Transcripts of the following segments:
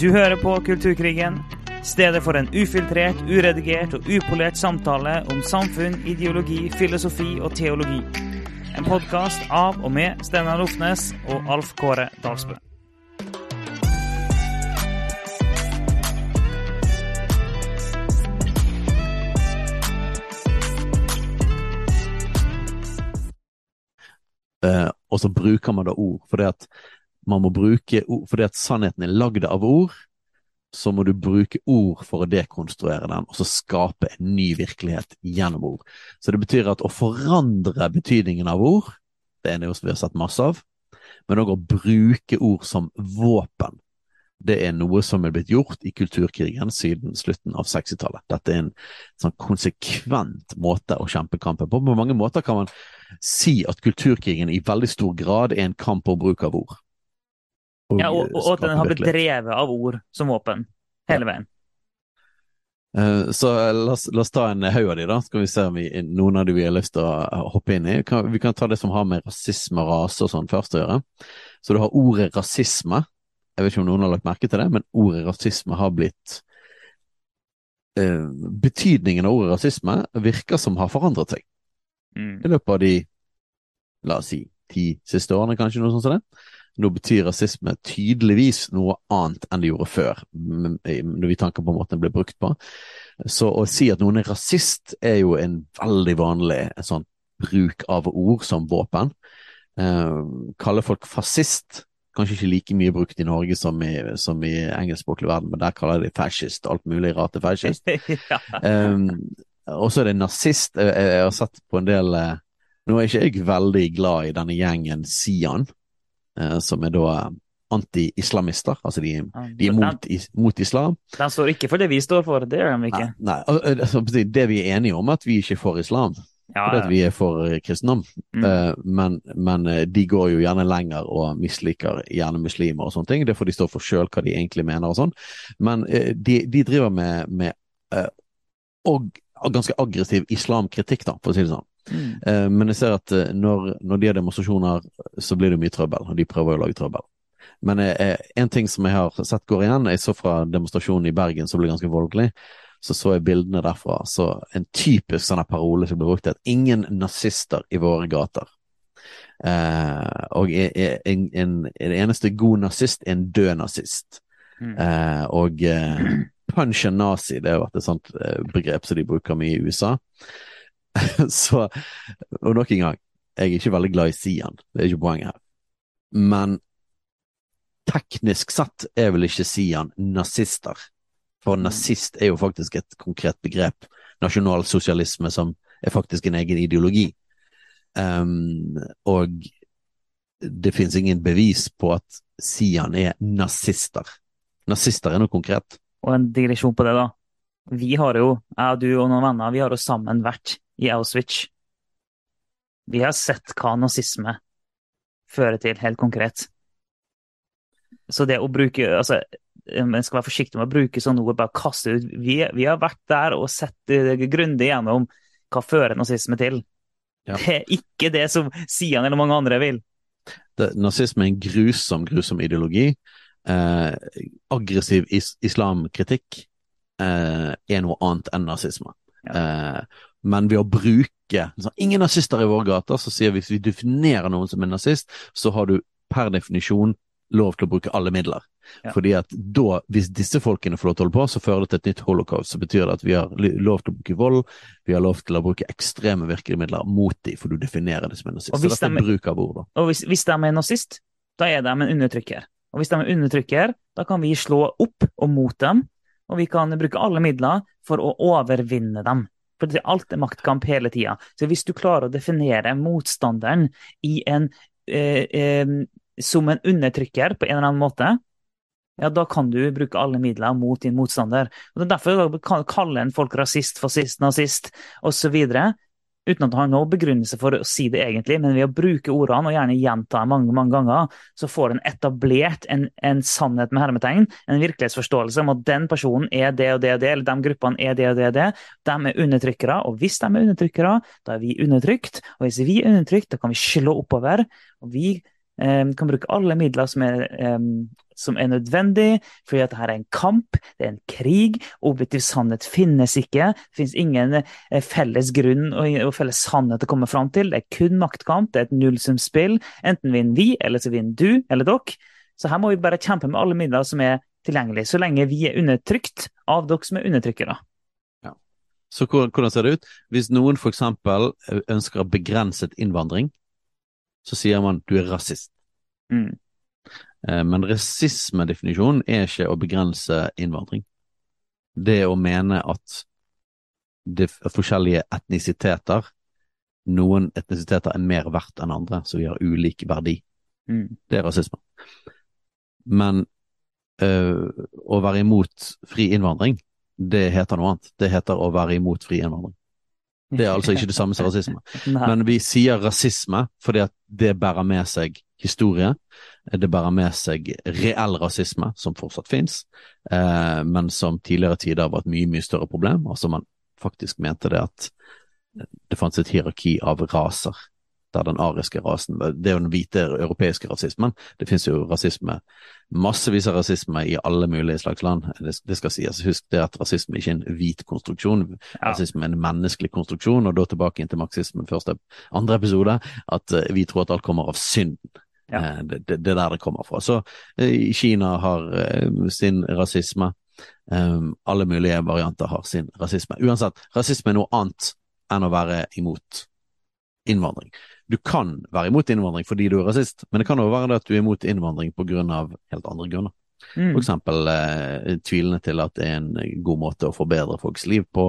Du hører på Kulturkrigen, stedet for en ufiltrert, uredigert og upolert samtale om samfunn, ideologi, filosofi og teologi. En podkast av og med Steinar Lofnes og Alf Kåre Dalsbø. Eh, og så bruker man da ord, For det at man må bruke ord, fordi at sannheten er lagd av ord, så må du bruke ord for å dekonstruere den, og så skape en ny virkelighet gjennom ord. Så det betyr at å forandre betydningen av ord, det er noe vi har sett masse av, men òg å bruke ord som våpen. Det er noe som er blitt gjort i kulturkrigen siden slutten av 60-tallet. Dette er en sånn konsekvent måte å kjempe kampen på. På mange måter kan man si at kulturkrigen i veldig stor grad er en kamp om bruk av ord. Ja, og, og at den har blitt drevet av ord som våpen hele veien. Eh, Så la oss, la oss ta en haug av de, da. Skal vi se om vi, noen av de vi har lyst til å hoppe inn i. Kan, vi kan ta det som har med rasisme og rase og sånn først å gjøre. Så du har ordet rasisme. Jeg vet ikke om noen har lagt merke til det, men ordet rasisme har blitt uh, Betydningen av ordet rasisme virker som har forandret seg Mm. i løpet av de, la oss si, ti siste årene, kanskje noe sånt som det. Nå betyr rasisme tydeligvis noe annet enn det gjorde før, når vi tanker på måten det ble brukt på. Så å si at noen er rasist, er jo en veldig vanlig sånn bruk av ord som våpen. Eh, kalle folk fascist, kanskje ikke like mye brukt i Norge som i, som i engelskspråklig verden, men der kaller de fascist, alt mulig rart til fascist. ja. Um, og så er det nazist. Jeg, jeg, jeg har sett på en del eh, Nå er ikke jeg veldig glad i denne gjengen Sian, eh, som er da anti-islamister. Altså de, de er mot, mot islam. den står ikke for det vi står for, det gjør de ikke. Nei, nei, al- al- altså, det vi er enige om, er at vi ikke er for islam. Ja, Fordi at vi er for eh, kristendom. Mm. Eh, men, men eh, de går jo gjerne lenger og misliker gjerne muslimer og sånne ting. Det får de stå for sjøl hva de egentlig mener og sånn. Men eh, de, de driver med, med eh, og ganske aggressiv islamkritikk, da, for å si det sånn. Mm. Men jeg ser at eh, når, når de har demonstrasjoner, så blir det mye trøbbel, og de prøver å lage trøbbel. Men jeg, eh, en ting som jeg har sett går igjen, jeg så fra demonstrasjonen i Bergen som ble ganske voldelig, så så jeg bildene derfra. Så en typisk sånn parole som ble brukt, er at ingen nazister i våre gater. Eh, og en, en, en eneste god nazist er en død nazist. Mm. Eh, og eh, punch a nazi, det har vært et sånt begrep som de bruker mye i USA. Så, og nok en gang, jeg er ikke veldig glad i Sian, det er ikke poenget her. Men teknisk sett er vel ikke Sian nazister. For nazist er jo faktisk et konkret begrep. Nasjonalsosialisme som er faktisk en egen ideologi. Um, og det finnes ingen bevis på at Sian er nazister. Nazister er noe konkret. Og en digresjon på det, da. Vi har jo, jeg og du og noen venner, vi har jo sammen vært i Auschwitz. Vi har sett hva nazisme fører til, helt konkret. Så det å bruke altså, Man skal være forsiktig med å bruke sånne ord, bare kaste ut. Vi, vi har vært der og sett eh, grundig gjennom hva fører nazisme til. Ja. Det er ikke det som Sian eller mange andre vil. Det, nazisme er en grusom, grusom ideologi. Eh, aggressiv is islamkritikk eh, er noe annet enn nazisme. Eh, men ved å bruke liksom, Ingen nazister i våre gater, så sier vi hvis vi definerer noen som en nazist, så har du per definisjon lov til å bruke alle midler. Ja. Fordi at da, hvis disse folkene får lov til å holde på, så fører det til et nytt holocaust. Så betyr det at vi har lov til å bruke vold, vi har lov til å bruke ekstreme virkemidler mot dem, for du definerer det som en nazist. Og hvis så de- bruk av ord, da. Og hvis, hvis de er nazist, da er de en undertrykker. Og hvis de er undertrykker, da kan vi slå opp og mot dem, og vi kan bruke alle midler for å overvinne dem. For alt er maktkamp hele tida. Så hvis du klarer å definere motstanderen en, eh, eh, som en undertrykker på en eller annen måte, ja, da kan du bruke alle midler mot din motstander. Og Det er derfor du kan kalle en folk rasist, fascist, nazist osv. Uten at han har noen begrunnelse for å si det egentlig, men ved å bruke ordene og gjerne gjenta dem mange mange ganger, så får en etablert en, en sannhet med hermetegn, en virkelighetsforståelse om at den personen er det og det og det, eller de gruppene er det og det og det. De er undertrykkere, og hvis de er undertrykkere, da er vi undertrykt. Og hvis vi er undertrykt, da kan vi slå oppover. Og vi eh, kan bruke alle midler som er, eh, som er nødvendig, fordi at dette er en kamp, det er en krig. Objektiv sannhet finnes ikke. Det finnes ingen eh, felles grunn og, felles sannhet å komme fram til. Det er kun maktkamp, det er et nullsumspill. Enten vinner vi, eller så vinner du eller dere. Så her må vi bare kjempe med alle midler som er tilgjengelige, så lenge vi er undertrykt av dere som er undertrykkere. Så hvordan ser det ut? Hvis noen f.eks. ønsker begrenset innvandring, så sier man du er rasist. Mm. Eh, men rasismedefinisjonen er ikke å begrense innvandring. Det å mene at det er forskjellige etnisiteter Noen etnisiteter er mer verdt enn andre, så vi har ulik verdi. Mm. Det er rasisme. Men øh, å være imot fri innvandring, det heter noe annet. Det heter å være imot fri innvandring. Det er altså ikke det samme som rasisme. Men vi sier rasisme fordi at det bærer med seg historie. Det bærer med seg reell rasisme, som fortsatt fins, eh, men som tidligere tider var et mye, mye større problem. Altså man faktisk mente det at det fantes et hierarki av raser, der den ariske rasen Det er jo den hvite europeiske rasismen. Det finnes jo rasisme, massevis av rasisme i alle mulige slags land. Det, det skal sies. Husk det at rasisme ikke er en hvit konstruksjon. Ja. Rasisme er en menneskelig konstruksjon, og da tilbake inn til marxismen første andre episode, at eh, vi tror at alt kommer av synden. Ja. Eh, Det, det, det er der det kommer fra. Så eh, Kina har eh, sin rasisme. Alle mulige varianter har sin rasisme. Uansett, rasisme er noe annet enn å være imot innvandring. Du kan være imot innvandring fordi du er rasist, men det kan også være det at du er imot innvandring på grunn av helt andre grunner. Mm. For eksempel eh, tvilende til at det er en god måte å forbedre folks liv på,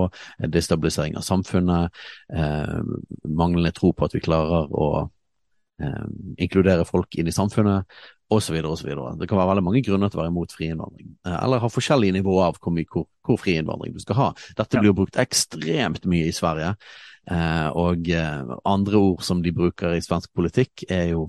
destabilisering av samfunnet, eh, manglende tro på at vi klarer å inkludere folk inn i samfunnet, osv. osv. Det kan være veldig mange grunner til å være imot fri innvandring, eh, eller ha forskjellige nivåer av hvor, mye, hvor, hvor fri innvandring du skal ha. Dette blir jo brukt ekstremt mye i Sverige, eh, og eh, andre ord som de bruker i svensk politikk er jo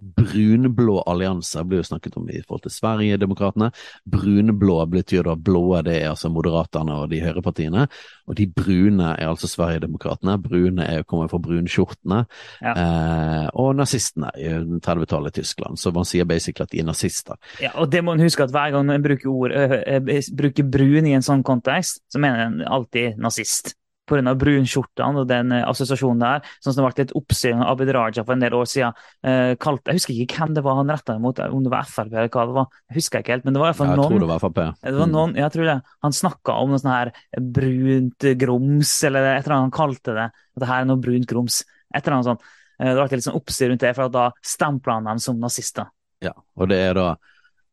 Brunblå allianser blir jo snakket om i forhold til Sverigedemokraterna. Brunblå betyr da blåe, det er altså Moderaterna og de høyrepartiene. Og de brune er altså Sverigedemokraterna. Brune er kommer fra brunskjortene. Ja. Eh, og nazistene i 30-tallet i Tyskland. Så man sier basically at de er nazister. Ja, og det må en huske at hver gang en bruker, ord, ø, ø, bruker brun i en sånn kontekst, så mener en alltid nazist. Av brunskjortene og den eh, assosiasjonen der. Sånn som det ble litt oppsyn av Abid Raja for en del år siden. Eh, kalt, jeg husker ikke hvem det var han retta imot, om det var Frp eller hva det var. Jeg husker ikke helt, men det var i hvert fall jeg tror det var Frp. Det var noen, jeg tror det. Han snakka om noe sånn her brunt grums, eller et eller annet han kalte det. At det her er noe brunt grums. Et eller annet sånt. Eh, Det ble litt sånn oppstyr rundt det, for da stempla han dem som nazister. Ja, og det er da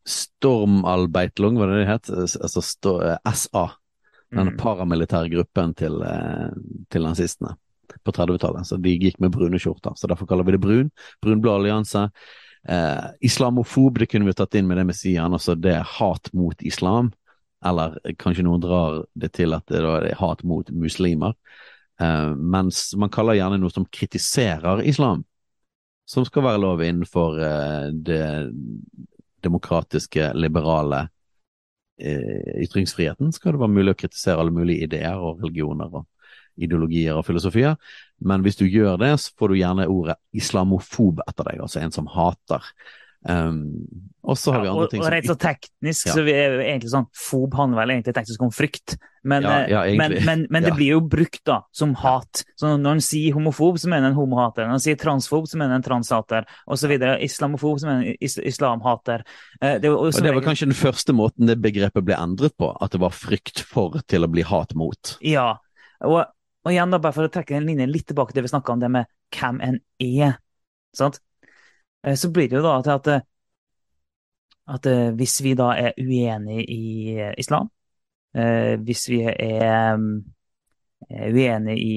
Stormalbeitlung, hva det det het? Altså stå, eh, SA. Den Mm. paramilitære gruppen til, eh, til nazistene på 30-tallet. Så de gikk med brune skjorter, så derfor kaller vi det brun. Brunblå allianse. Eh, islamofob, det kunne vi tatt inn med det Messiaen, altså det er hat mot islam. Eller kanskje noen drar det til at det er hat mot muslimer. Eh, mens man kaller gjerne noe som kritiserer islam, som skal være lov innenfor eh, det demokratiske, liberale eh, ytringsfriheten skal det være mulig å kritisere alle mulige ideer og religioner og ideologier og filosofier, men hvis du gjør det, så får du gjerne ordet islamofob etter deg, altså en som hater. Um, og så har vi Ja, andre og, ting og rett så teknisk Ja. så vi er jo egentlig sånn Fob handler vel egentlig teknisk om frykt, men, Ja, eh, ja, men, men, men det Ja. blir jo brukt da som hat. Så når en sier homofob, så mener en homohater. Når en sier transfob, så mener en transhater, osv. Islamofob, så mener en is islamhater. Eh, Det, er Og det var kanskje den første måten det begrepet ble endret på, at det var frykt for til å bli hat mot. Ja. Og, og igjen, da, bare for å trekke den linjen litt tilbake til det vi snakka om, det med hvem en er. Sant? Eh, Så blir det jo da til at, eh, at eh, hvis vi da er uenig i islam, hvis vi er uenig i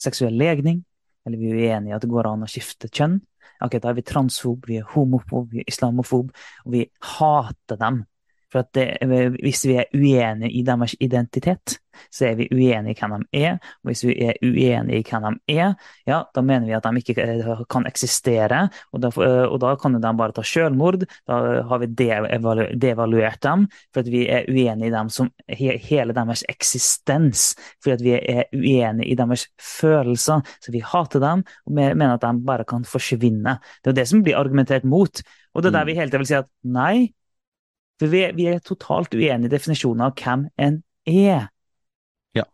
seksuell legning, eller vi er uenig i at det går an å skifte kjønn, ok, da er vi transfob, vi er homofob, vi er islamofob, og vi hater dem. For at det, hvis vi er uenige i deres identitet, så er vi uenige i hvem de er. Og hvis vi er uenige i hvem de er, ja, da mener vi at de ikke eh, kan eksistere. Og da, eh, og da kan de bare ta selvmord. Da har vi devaluert dem, for at vi er uenige i dem som hele deres eksistens. For at vi er uenige i deres følelser. Så vi hater dem og mener at de bare kan forsvinne. Det er det som blir argumentert mot. Og det er der mm. vi hele tiden vil si at nei, for vi, vi er totalt uenige i definisjonen av hvem en er. Ja,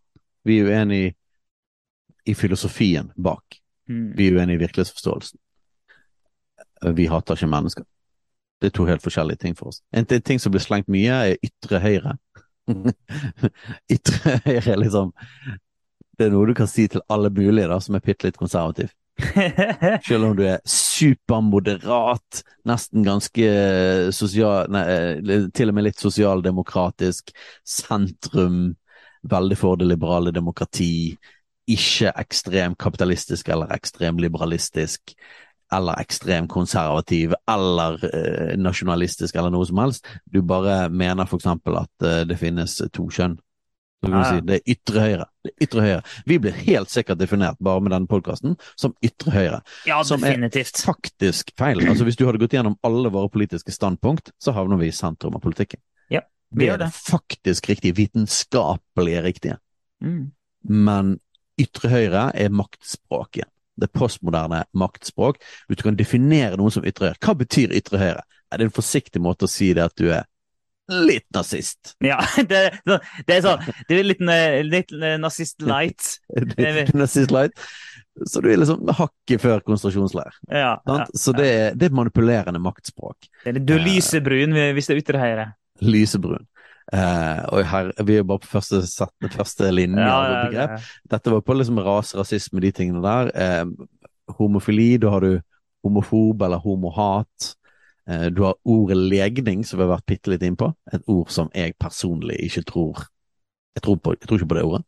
vi er uenige i, i filosofien bak. Mm. Vi er uenige i virkelighetsforståelsen. Vi hater ikke mennesker. Det er to helt forskjellige ting for oss. En ting som blir slengt mye, er ytre høyre. ytre høyre er liksom Det er noe du kan si til alle mulige da, som er bitte litt konservativ. Selv om du er supermoderat, nesten ganske sosial Nei, eh, til og med litt sosialdemokratisk, sentrum, veldig for det liberale demokrati, ikke ekstrem kapitalistisk eller ekstrem liberalistisk eller ekstrem konservativ eller eh, nasjonalistisk eller noe som helst. Du bare mener eksempel at eh, det finnes to kjønn. Si, det er ytre høyre. Det er ytre høyre. Vi blir helt sikkert definert, bare med denne podkasten, som ytre høyre. Ja, definitivt. Som er faktisk feil. Altså Hvis du hadde gått gjennom alle våre politiske standpunkt, så havner vi i sentrum av politikken. Ja, vi gjør det. Det er faktisk riktig. Vitenskapelig riktige. Mm. Men ytre høyre er maktspråk igjen. Det postmoderne maktspråk. Du kan definere noen som ytre høyre, hva betyr ytre høyre? Er det en forsiktig måte å si det at du er litt nazist. Ja, det, det er sånn Det er litt, litt nazist light. nazist light. Så du er liksom hakket før konsentrasjonsleir. Ja, ja, så det er, det er, manipulerende maktspråk. Du er lysebrun hvis det er ytre høyre. Lysebrun. Uh, og her, Vi er bare på første, set, første linje ja, av begrep. Dette var på liksom rase, rasisme, de tingene der. Uh, homofili, da har du homofob eller homohat. Eh, du har ordet legning, som vi har vært bitte litt innpå. Et ord som jeg personlig ikke tror Jeg tror, på, jeg tror ikke på det ordet.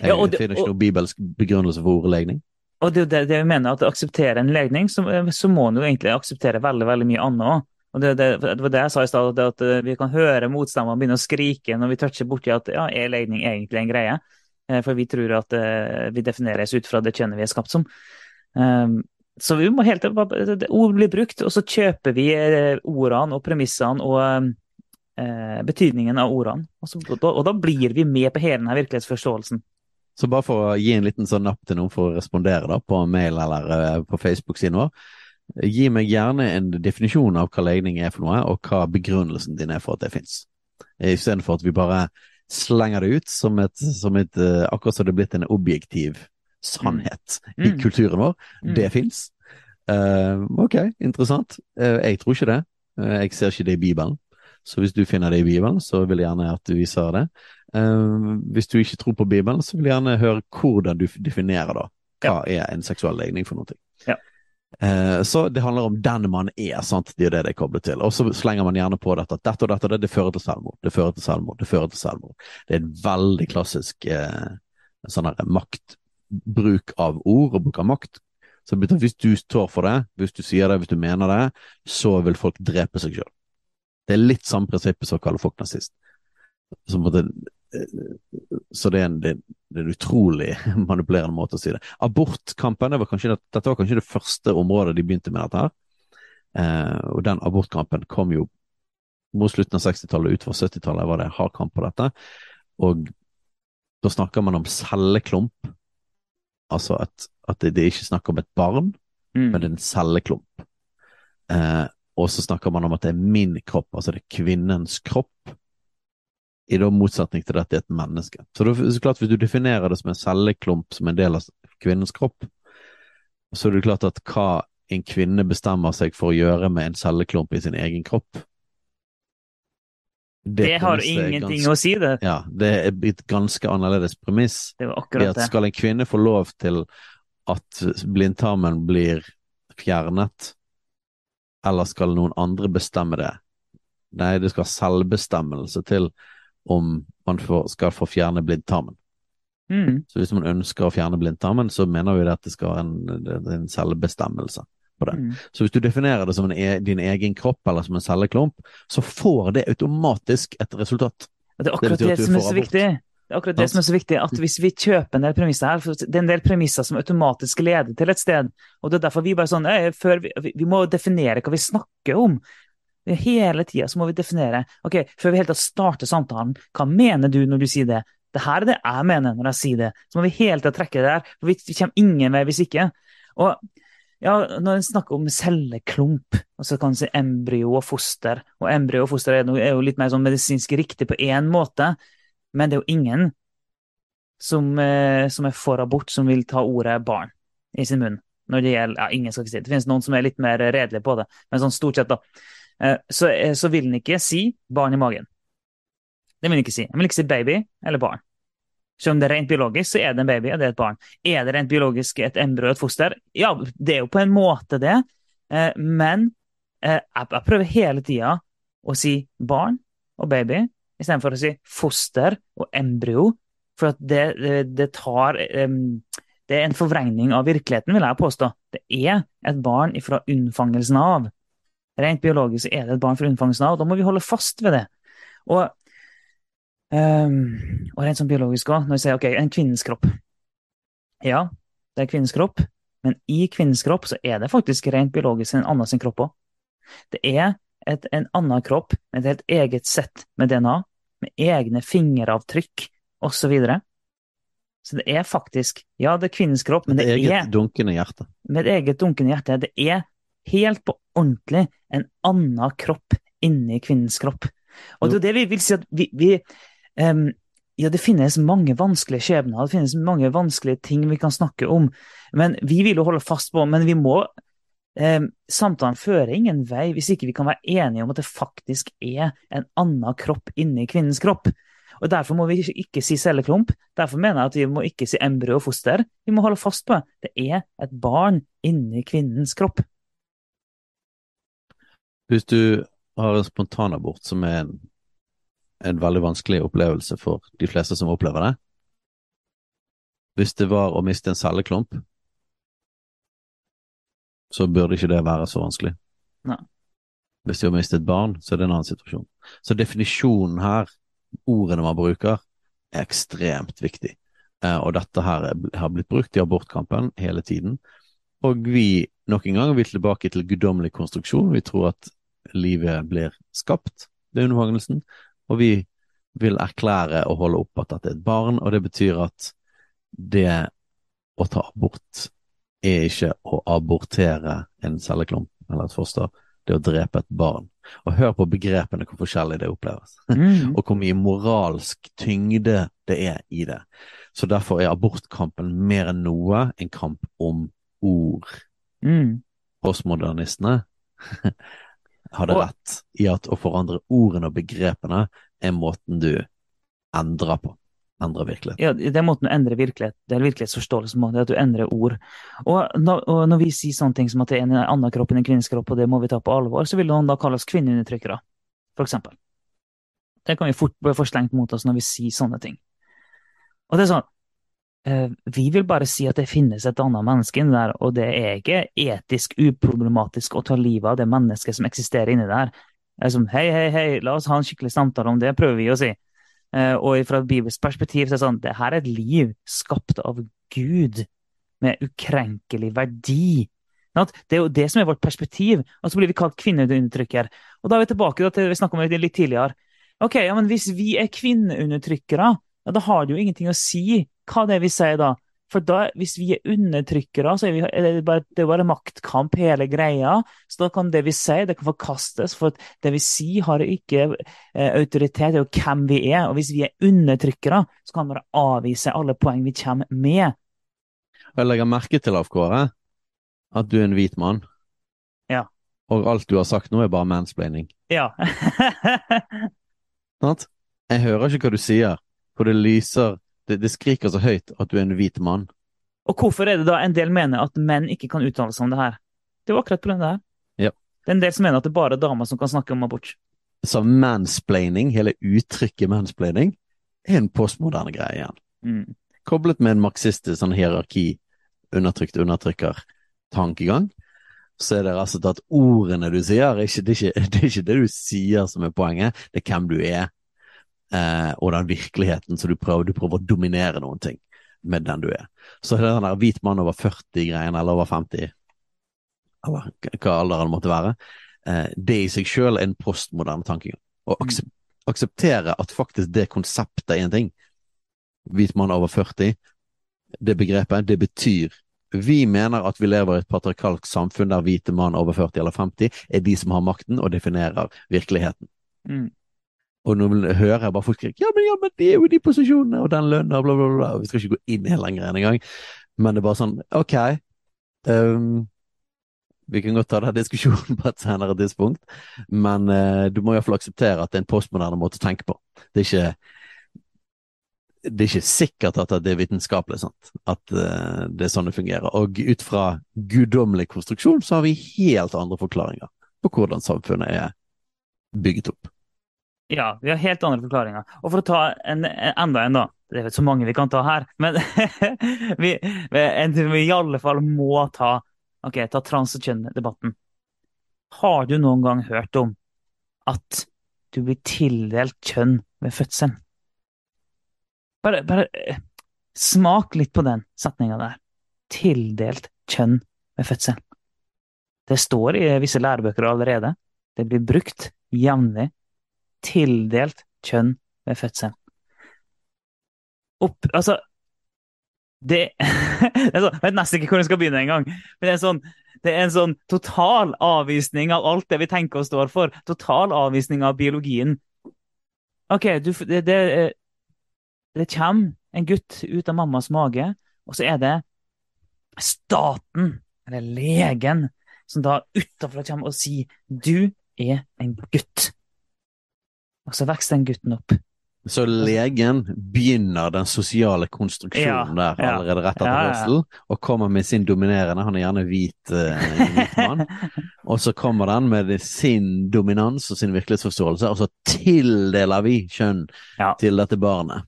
Jeg ja, det, finner ikke noen bibelsk begrunnelse for ordet legning. Og det er det, det vi mener, at å akseptere en legning, så, eh, så må en jo egentlig akseptere veldig veldig mye annet òg. Og det, det, var det jeg sa i stad, at eh, vi kan høre motstanderne begynne å skrike når vi toucher borti at ja, er legning egentlig en greie? For vi tror at vi defineres ut fra det kjønnet vi er skapt som. Um, så vi må helt Ord blir brukt, og så kjøper vi eh, ordene og premissene og eh, betydningen av ordene. Og, så, og, da, blir vi med på hele denne virkelighetsforståelsen. Så bare for å gi en liten sånn napp til noen for å respondere da, på mail eller uh, på Facebook-siden vår. Gi meg gjerne en definisjon av hva legning er for noe, og hva begrunnelsen din er for at det fins. Istedenfor at vi bare slenger det ut som et, som et akkurat som det er blitt en objektiv sannhet mm. i kulturen vår. Mm. Det fins. Uh, eh, ok, interessant. Uh, jeg tror ikke det. Uh, jeg ser ikke det i Bibelen. Så hvis du finner det i Bibelen, så vil jeg gjerne at du viser det. hvis du ikke tror på Bibelen, så vil jeg gjerne høre hvordan du definerer da. Hva ja. er en seksuell legning for noe? Ja. Så det handler om den man er, sant? det er det det er koblet til. Og så slenger man gjerne på dette at dette og dette det, det fører til selvmord. Det fører til selvmord. Det fører til selvmord. Det er en veldig klassisk sånn makt bruk av ord og bruk av makt. Så hvis du står for det, hvis du sier det, hvis du mener det, så vil folk drepe seg sjøl. Det er litt samme prinsippet som å kalle folk nazist. Så, måtte, så det, er en, det, det, er en, utrolig manipulerende måte å si det. Abortkampen, det var kanskje, dette var kanskje det første området de begynte med dette her. Eh, og den abortkampen kom jo mot slutten av 60-tallet, utover 70-tallet var det hard kamp på dette. Og da snakker man om celleklump Altså at, at det, det, er ikke snakk om et barn, mm. men en celleklump. Eh, og så snakker man om at det er min kropp, altså det er kvinnens kropp. I da motsetning til dette er et menneske. Så, det, så klart Hvis du definerer det som en celleklump som en del av kvinnens kropp, så er det klart at hva en kvinne bestemmer seg for å gjøre med en celleklump i sin egen kropp, det, det har ingenting ganske, å si, det. Ja, det er et ganske annerledes premiss. Det var akkurat det. Skal en kvinne få lov til at blindtarmen blir fjernet, eller skal noen andre bestemme det? Nei, det skal selvbestemmelse til om man får, skal få fjerne blindtarmen. Mm. Så hvis man ønsker å fjerne blindtarmen, så mener vi at det skal en, en selvbestemmelse. På det. Mm. Så hvis du definerer det som en e din egen kropp eller som en celleklump, så får det automatisk et resultat. Det er akkurat det, det, som er så viktig. Det er akkurat det som er så viktig, at hvis vi kjøper en del premisser her, for det er en del premisser som automatisk leder til et sted, og det er derfor vi bare sånn, vi, vi- må definere hva vi snakker om. Hele tida så må vi definere, ok, før vi helt tatt starter samtalen, hva mener du når du sier det? Det her er det jeg mener når jeg sier det. Så må vi hele tida trekke det der, for vi vi kommer ingen vei hvis ikke. Og ja, når en snakker om celleklump, og så kan en si embryo og foster, og embryo og foster er, jo litt mer sånn medisinsk riktig på én måte, men det er jo ingen som, eh, som er for abort, som vil ta ordet barn i sin munn. Når det gjelder, ja, ingen skal ikke si det. Det finnes noen som er litt mer redelige på det, men sånn stort sett, da. Eh, så, eh, så vil en ikke si barn i magen. Det vil en ikke si. En vil ikke si baby eller barn. Selv om det er rent biologisk, så er det en baby og det er et barn. Er det rent biologisk et embryo og et foster? Ja, det er jo på en måte det, eh, men eh, jeg, prøver hele tida å si barn og baby istedenfor å si foster og embryo, for det, det tar Det er en forvrengning av virkeligheten, vil jeg påstå. Det er et barn fra unnfangelsen av. Rent biologisk er det et barn fra unnfangelsen av, og da må vi holde fast ved det. Og, em, og rent sånn biologisk òg, når vi sier ok, en kvinnens kropp. Ja, det er kvinnens kropp, men i kvinnens kropp så er det faktisk rent biologisk en annen sin kropp òg. Det er et, en annen kropp med et helt eget sett med DNA, med egne fingeravtrykk osv. Så, videre. så det er faktisk Ja, det er kvinnens kropp, men det er Et eget dunkende hjerte. med et eget dunkende hjerte. Det er helt på ordentlig en annen kropp inni kvinnens kropp. Og det er det vi vil si at vi, vi em, Ja, det finnes mange vanskelige skjebner, det finnes mange vanskelige ting vi kan snakke om, men vi vil jo holde fast på Men vi må um, Samtalen fører ingen vei hvis ikke vi kan være enige om at det faktisk er en annen kropp inni kvinnens kropp. Og Derfor må vi ikke si celleklump. Derfor mener jeg at vi må ikke si embryo og foster. Vi må holde fast på. Det er et barn inni kvinnens kropp. Hvis du har en spontanabort, som er en, en veldig vanskelig opplevelse for de fleste som opplever det Hvis det var å miste en celleklump, så burde ikke det være så vanskelig. Nei. Hvis du har mistet et barn, så er det en annen situasjon. Så definisjonen her, ordene man bruker, er ekstremt viktig. Eh, og dette her er, har blitt brukt i abortkampen hele tiden. Og vi, nok en gang, er vi tilbake til guddommelig konstruksjon. Vi tror at livet blir skapt ved unnfangelsen, og vi vil erklære og holde opp at dette er et barn, og det betyr at det å ta abort er ikke å abortere en celleklump eller et foster, det er å drepe et barn. Og hør på begrepene hvor forskjellig det oppleves, Mm. og hvor mye moralsk tyngde det er i det. Så derfor er abortkampen mer enn noe en kamp om ord. Mm. Postmodernistene hadde rett i at å forandre ordene og begrepene er måten du endrer på. Endrer virkelighet. Ja, det er måten å endre virkelighet, det er virkelighetsforståelse på, det er at du endrer ord. Og og når vi sier sånne ting som at det er en annen kropp enn en kvinnes kropp, og det må vi ta på alvor, så vil noen da kalle oss kvinneundertrykkere, for eksempel. Det kan vi fort bli forslengt mot oss når vi sier sånne ting. Og det er sånn, vi vil bare si at det finnes et annet menneske inni der, og det er ikke etisk uproblematisk å ta livet av det mennesket som eksisterer inni der. Det er som, hei, hei, hei, la oss ha en skikkelig samtale om det, prøver vi å si. Eh, og fra et bibelsk perspektiv så er det sånn, det her er et liv skapt av Gud, med ukrenkelig verdi. Det er jo det som er vårt perspektiv, og så blir vi kalt kvinneundertrykker. Og da er vi tilbake til det vi snakket om litt tidligere. Ok, ja, men hvis vi er kvinneundertrykkere, ja, da har det jo ingenting å si hva det er vi sier da. For da, hvis vi er undertrykkere, så er, vi, er det, bare, det er bare maktkamp hele greia. Så da kan det vi sier, det kan forkastes, for det vi sier har ikke eh, autoritet, det er jo hvem vi er. Og hvis vi er undertrykkere, så kan vi bare avvise alle poeng vi kommer med. Jeg legger merke til, Alf Kåre, at du er en hvit mann. Ja. Og alt du har sagt nå er bare mansplaining. Ja. Sant? Jeg hører ikke hva du sier, for det lyser det, det skriker så høyt at du er en hvit mann. Og hvorfor er det da en del mener at menn ikke kan uttale seg om det her? Det er jo akkurat på det her. Ja. Det er en del som mener at det er bare damer som kan snakke om abort. Så mansplaining, hele uttrykket mansplaining, er en postmoderne greie igjen. Mm. Koblet med en marxistisk sånn hierarki, undertrykt undertrykker tankegang. så er det altså at ordene du sier, ikke, det, er ikke, det, er ikke det du sier som er poenget, det er hvem du er, eh, og den virkeligheten som du prøver, du prøver å dominere noen ting med den du er. Så det er den der hvit mann over 40-greien, eller over 50, eller hva alderen måtte være, eh, det i seg selv er en postmoderne tankegang. Å aksep akseptere at faktisk det konseptet er en ting. Hvit mann over 40, det begrepet, det betyr vi mener at vi lever i et patriarkalsk samfunn der hvite mann over 40 eller 50 er de som har makten og definerer virkeligheten. Mm. Og nå hører jeg bare folk skrike ja, men, ja, men det er jo de posisjonene og den lønna og bla, bla, bla. Vi skal ikke gå inn helt lenger enn engang. Men det er bare sånn, ok um, Vi kan godt ta den diskusjonen på et senere tidspunkt, men uh, du må iallfall akseptere at det er en postmoderne måte å tenke på. Det er ikke det er ikke sikkert at det er vitenskapelig sant? at uh, det er sånn det fungerer. Og ut fra guddommelig konstruksjon så har vi helt andre forklaringer på hvordan samfunnet er bygget opp. Ja, vi har helt andre forklaringer. Og for å ta en, en enda en, da. Det er vel så mange vi kan ta her. Men vi, en vi i alle fall må ta. Ok, ta trans- og kjønn-debatten. Har du noen gang hørt om at du blir tildelt kjønn ved fødselen? Bare, bare eh, smak litt på den setninga der. Tildelt kjønn ved fødsel. Det står i visse lærebøker allerede. Det blir brukt jevnlig. Tildelt kjønn ved fødsel. Opp Altså det, det sånn, Jeg vet nesten ikke hvor jeg skal begynne engang. Men det er, sånn, det er en sånn total avvisning av alt det vi tenker og står for. Total avvisning av biologien. OK, du, det, det, det kommer en gutt ut av mammas mage, og så er det staten, eller legen, som da utafra kommer og sier 'du er en gutt'. Og så vokser den gutten opp. Så legen begynner den sosiale konstruksjonen ja, der allerede rett etter ja, ja, og kommer med sin dominerende, han er gjerne hvit, uh, hvit mann, og så kommer den med sin dominans og sin virkelighetsforståelse, og så tildeler vi kjønn til dette barnet.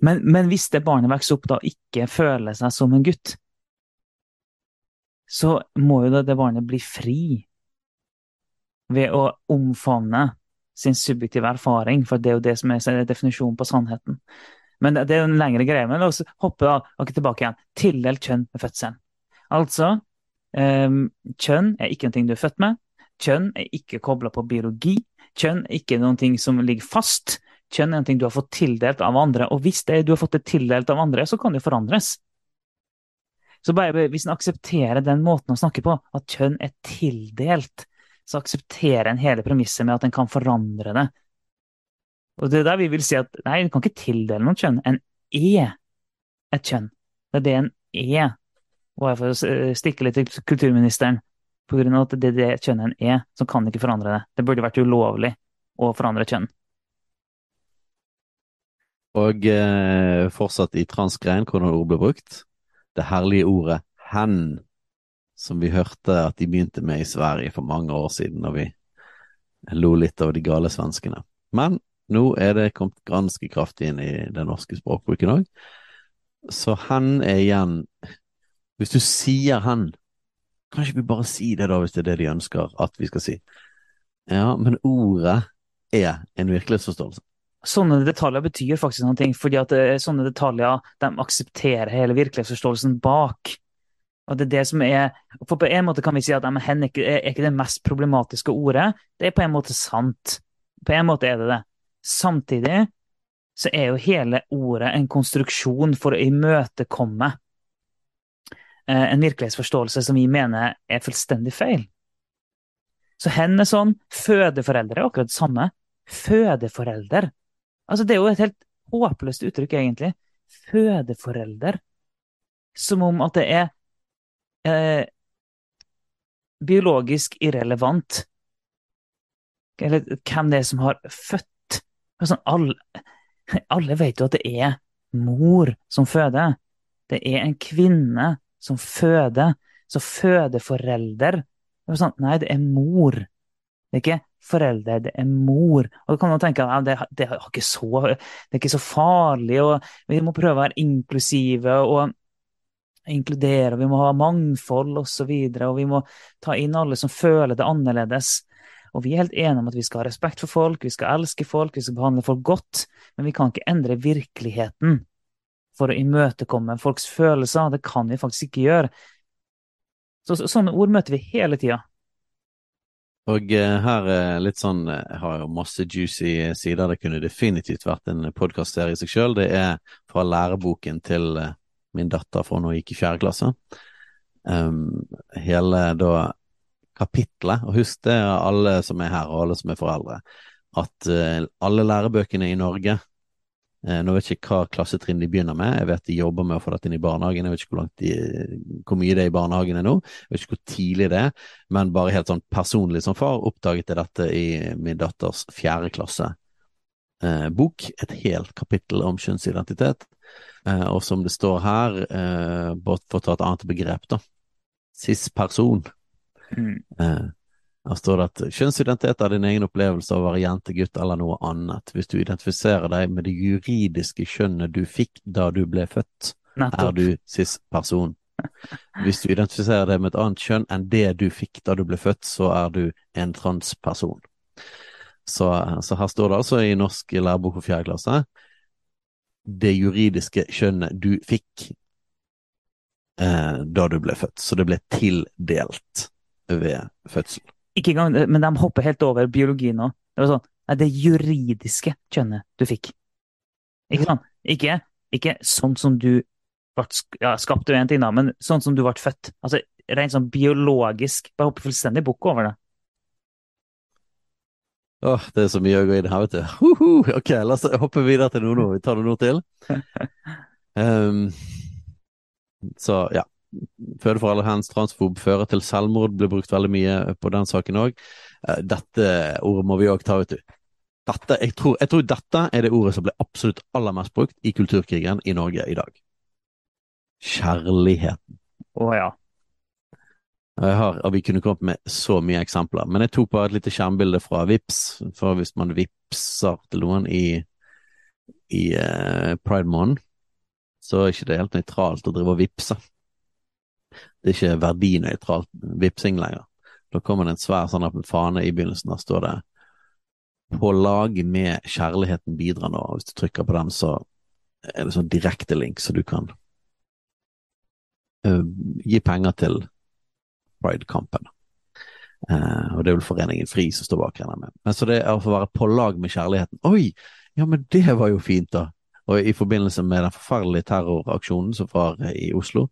Men, men, hvis det barnet vokser opp da ikke føler seg som en gutt, så må jo det barnet bli fri ved å omfavne sin subjektive erfaring, for det er jo det som er definisjonen på sannheten. Men det, er jo en lengre greie. Men la oss hoppe da, tilbake igjen. Tildelt kjønn ved fødselen. Altså, um, kjønn er ikke noe du er født med. Kjønn er ikke kobla på biologi. Kjønn er ikke noe som ligger fast. Kjønn er noe du har fått tildelt av andre, og hvis det, du har fått det tildelt av andre, så kan det forandres. Så bare hvis en aksepterer den måten å snakke på, at kjønn er tildelt, så aksepterer en hele premisset med at en kan forandre det. Og det er der vi vil si at nei, en kan ikke tildele noen kjønn. En er et kjønn. Det er det en er. Og jeg får stikke litt til kulturministeren. På grunn av at det er det kjønnet en er, så kan ikke forandre det. Det burde vært ulovlig å forandre kjønn. Og eh, fortsatt i transgrein, hvordan ord ble brukt. Det herlige ordet 'hen', som vi hørte at de begynte med i Sverige for mange år siden, når vi lo litt over de gale svenskene. Men nå er det kommet ganske kraftig inn i den norske språkbruken òg. Så 'hen' er igjen Hvis du sier 'hen', kan ikke vi bare si det, da, hvis det er det de ønsker at vi skal si? Ja, men ordet er en virkelighetsforståelse sånne detaljer betyr faktisk noe, fordi at eh, sånne detaljer de aksepterer hele virkelighetsforståelsen bak. Og det er det som er, for På en måte kan vi si at men, Henrik er er ikke det mest problematiske ordet. Det er på en måte sant. På en måte er det det. Samtidig så er jo hele ordet en konstruksjon for å imøtekomme eh, en virkelighetsforståelse som vi mener er fullstendig feil. Så hen er sånn. Fødeforeldre er akkurat det samme. Fødeforelder Altså, det er jo et helt håpløst uttrykk, egentlig. Fødeforelder. Som om at det er eh, biologisk irrelevant eller hvem det er som har født. Altså, alle, alle vet jo at det er mor som føder. Det er en kvinne som føder. Så fødeforelder sånn, Nei, det er mor. Det er ikke forelder, det er mor. Og da kan man tenke at det, det, er så, det, er ikke så farlig, og vi må prøve å være inklusive. og inkludere, vi må ha mangfold osv. Og, så og vi må ta inn alle som føler det annerledes. Og vi er helt enige om at vi skal ha respekt for folk, vi skal elske folk, vi skal behandle folk godt, men vi kan ikke endre virkeligheten for å imøtekomme folks følelser. Det kan vi faktisk ikke gjøre. Så, så Sånne ord møter vi hele tida. Og uh, her er litt sånn Jeg eh, har jo masse juicy sider. Det kunne definitivt vært en podkastserie i seg sjøl. Det er fra læreboken til min datter fra hun gikk i fjerde klasse. Um, hele da kapitlet, og husk det alle som er her og alle som er foreldre, at uh, alle lærebøkene i Norge uh, Nå vet jeg ikke hva klassetrinn de begynner med, jeg vet de jobber med å få dette inn i barnehagen, jeg vet ikke hvor, de, hvor mye det er i barnehagen nå, jeg vet ikke hvor tidlig det er, men bare helt sånn personlig som far oppdaget jeg dette i min datters fjerde klasse. Uh, bok, et helt kapittel om kjønnsidentitet. Uh, og som det står her, uh, for å ta et annet begrep, da, cis-person. Mm. her står det at kjønnsidentitet er din egen opplevelse av å være jente, gutt eller noe annet. Hvis du identifiserer deg med det juridiske kjønnet du fikk da du ble født, Nettopp. er du cis-person. Hvis du identifiserer deg med et annet kjønn enn det du fikk da du ble født, så er du en transperson. Så, så, her står det altså i norsk lærebok for fjerde klasse det juridiske kjønnet du fikk eh, da du ble født. Så det ble tildelt ved fødsel. Ikke engang, men de hopper helt over biologi nå. Det var sånn, nei, det juridiske kjønnet du fikk. Ikke sant? Ikke, ikke sånn som du ble ja, skapt, ting da, men sånn som du ble født. Altså rent sånn biologisk. Bare hopper fullstendig bukk over det. Åh, det er så mye å gå inn her, vet du. Uh -huh. Ok, la oss hoppe videre til noe nå. Vi tar ord til. Um, så ja. Føde for alle hands transfob fører til selvmord, blir brukt veldig mye på den saken òg. Eh, dette ordet må vi òg ta, vet du. Dette, jeg, tror, jeg tror dette er det ordet som ble absolutt aller mest brukt i kulturkrigen i Norge i dag. Kjærligheten. Å ja. Har, og Vi kunne kommet med så mye eksempler, men jeg tok bare et lite skjermbilde fra Vips, for hvis man vipser til noen i, i uh, pride-måneden, så er ikke det helt nøytralt å drive og vipse. Det er ikke verdinøytralt vipsing lenger. Da kommer det en svær sånn fane i begynnelsen, der står det 'På lag med kjærligheten bidrar nå'. Hvis du trykker på den, så er det sånn direkte link, så du kan uh, gi penger til Pride-kampen. Uh, og det er vel Foreningen FRI som står bak, regner jeg med. Men så det er å få være på lag med kjærligheten. Oi, ja, men det var jo fint, da. Og i forbindelse med den forferdelige terroraksjonen som var i Oslo,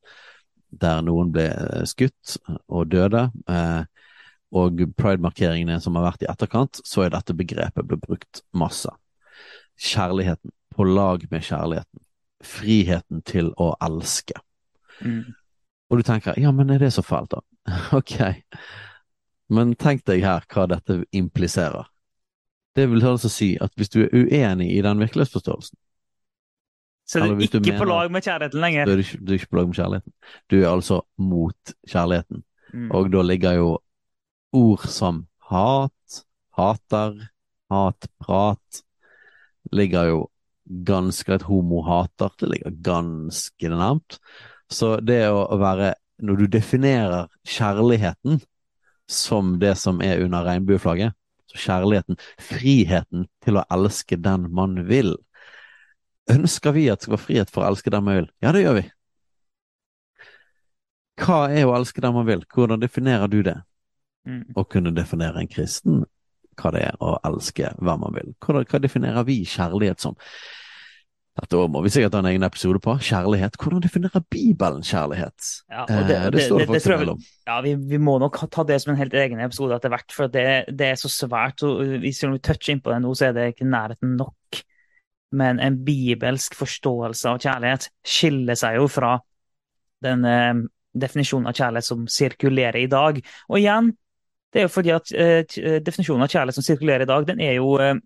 der noen ble eh, skutt og døde, eh, og pride-markeringene som har vært i etterkant, så er dette begrepet blitt brukt masse. Kjærligheten. På lag med kjærligheten. Friheten til å elske. Mm. Og du tenker ja, men er det så fælt, da? Ok, men tenk deg her hva dette impliserer. Det vil altså si at hvis du er uenig i den virkelighetsforståelsen Så du er ikke mener, på lag med kjærligheten lenger? Du er, ikke, du er ikke på lag med kjærligheten. Du er altså mot kjærligheten. Mm. Og da ligger jo ord som hat, hater, hatprat ligger jo ganske Et homo-hater, det ligger ganske nærmt. Så det å være når du definerer kjærligheten som det som er under regnbueflagget, så kjærligheten, friheten til å elske den man vil Ønsker vi at det skal være frihet for å elske den man vil? Ja, det gjør vi. Hva er å elske den man vil? Hvordan definerer du det? Mm. Å kunne definere en kristen hva det er å elske hvem man vil. Hva, hva definerer vi kjærlighet som? Dette må vi sikkert ha en egen episode på. Kjærlighet. Hvordan definerer Bibelen kjærlighet? Ja, det, det, det, står det faktisk mellom. Ja, vi, vi, må nok ta det som en helt egen episode etter hvert, for det, er så svært. Og hvis vi toucher inn på det nå, så er det ikke nærheten nok. Men en bibelsk forståelse av kjærlighet skiller seg jo fra den eh, definisjonen av kjærlighet som sirkulerer i dag. Og igjen, det er jo fordi at eh, definisjonen av kjærlighet som sirkulerer i dag, den er jo, eh,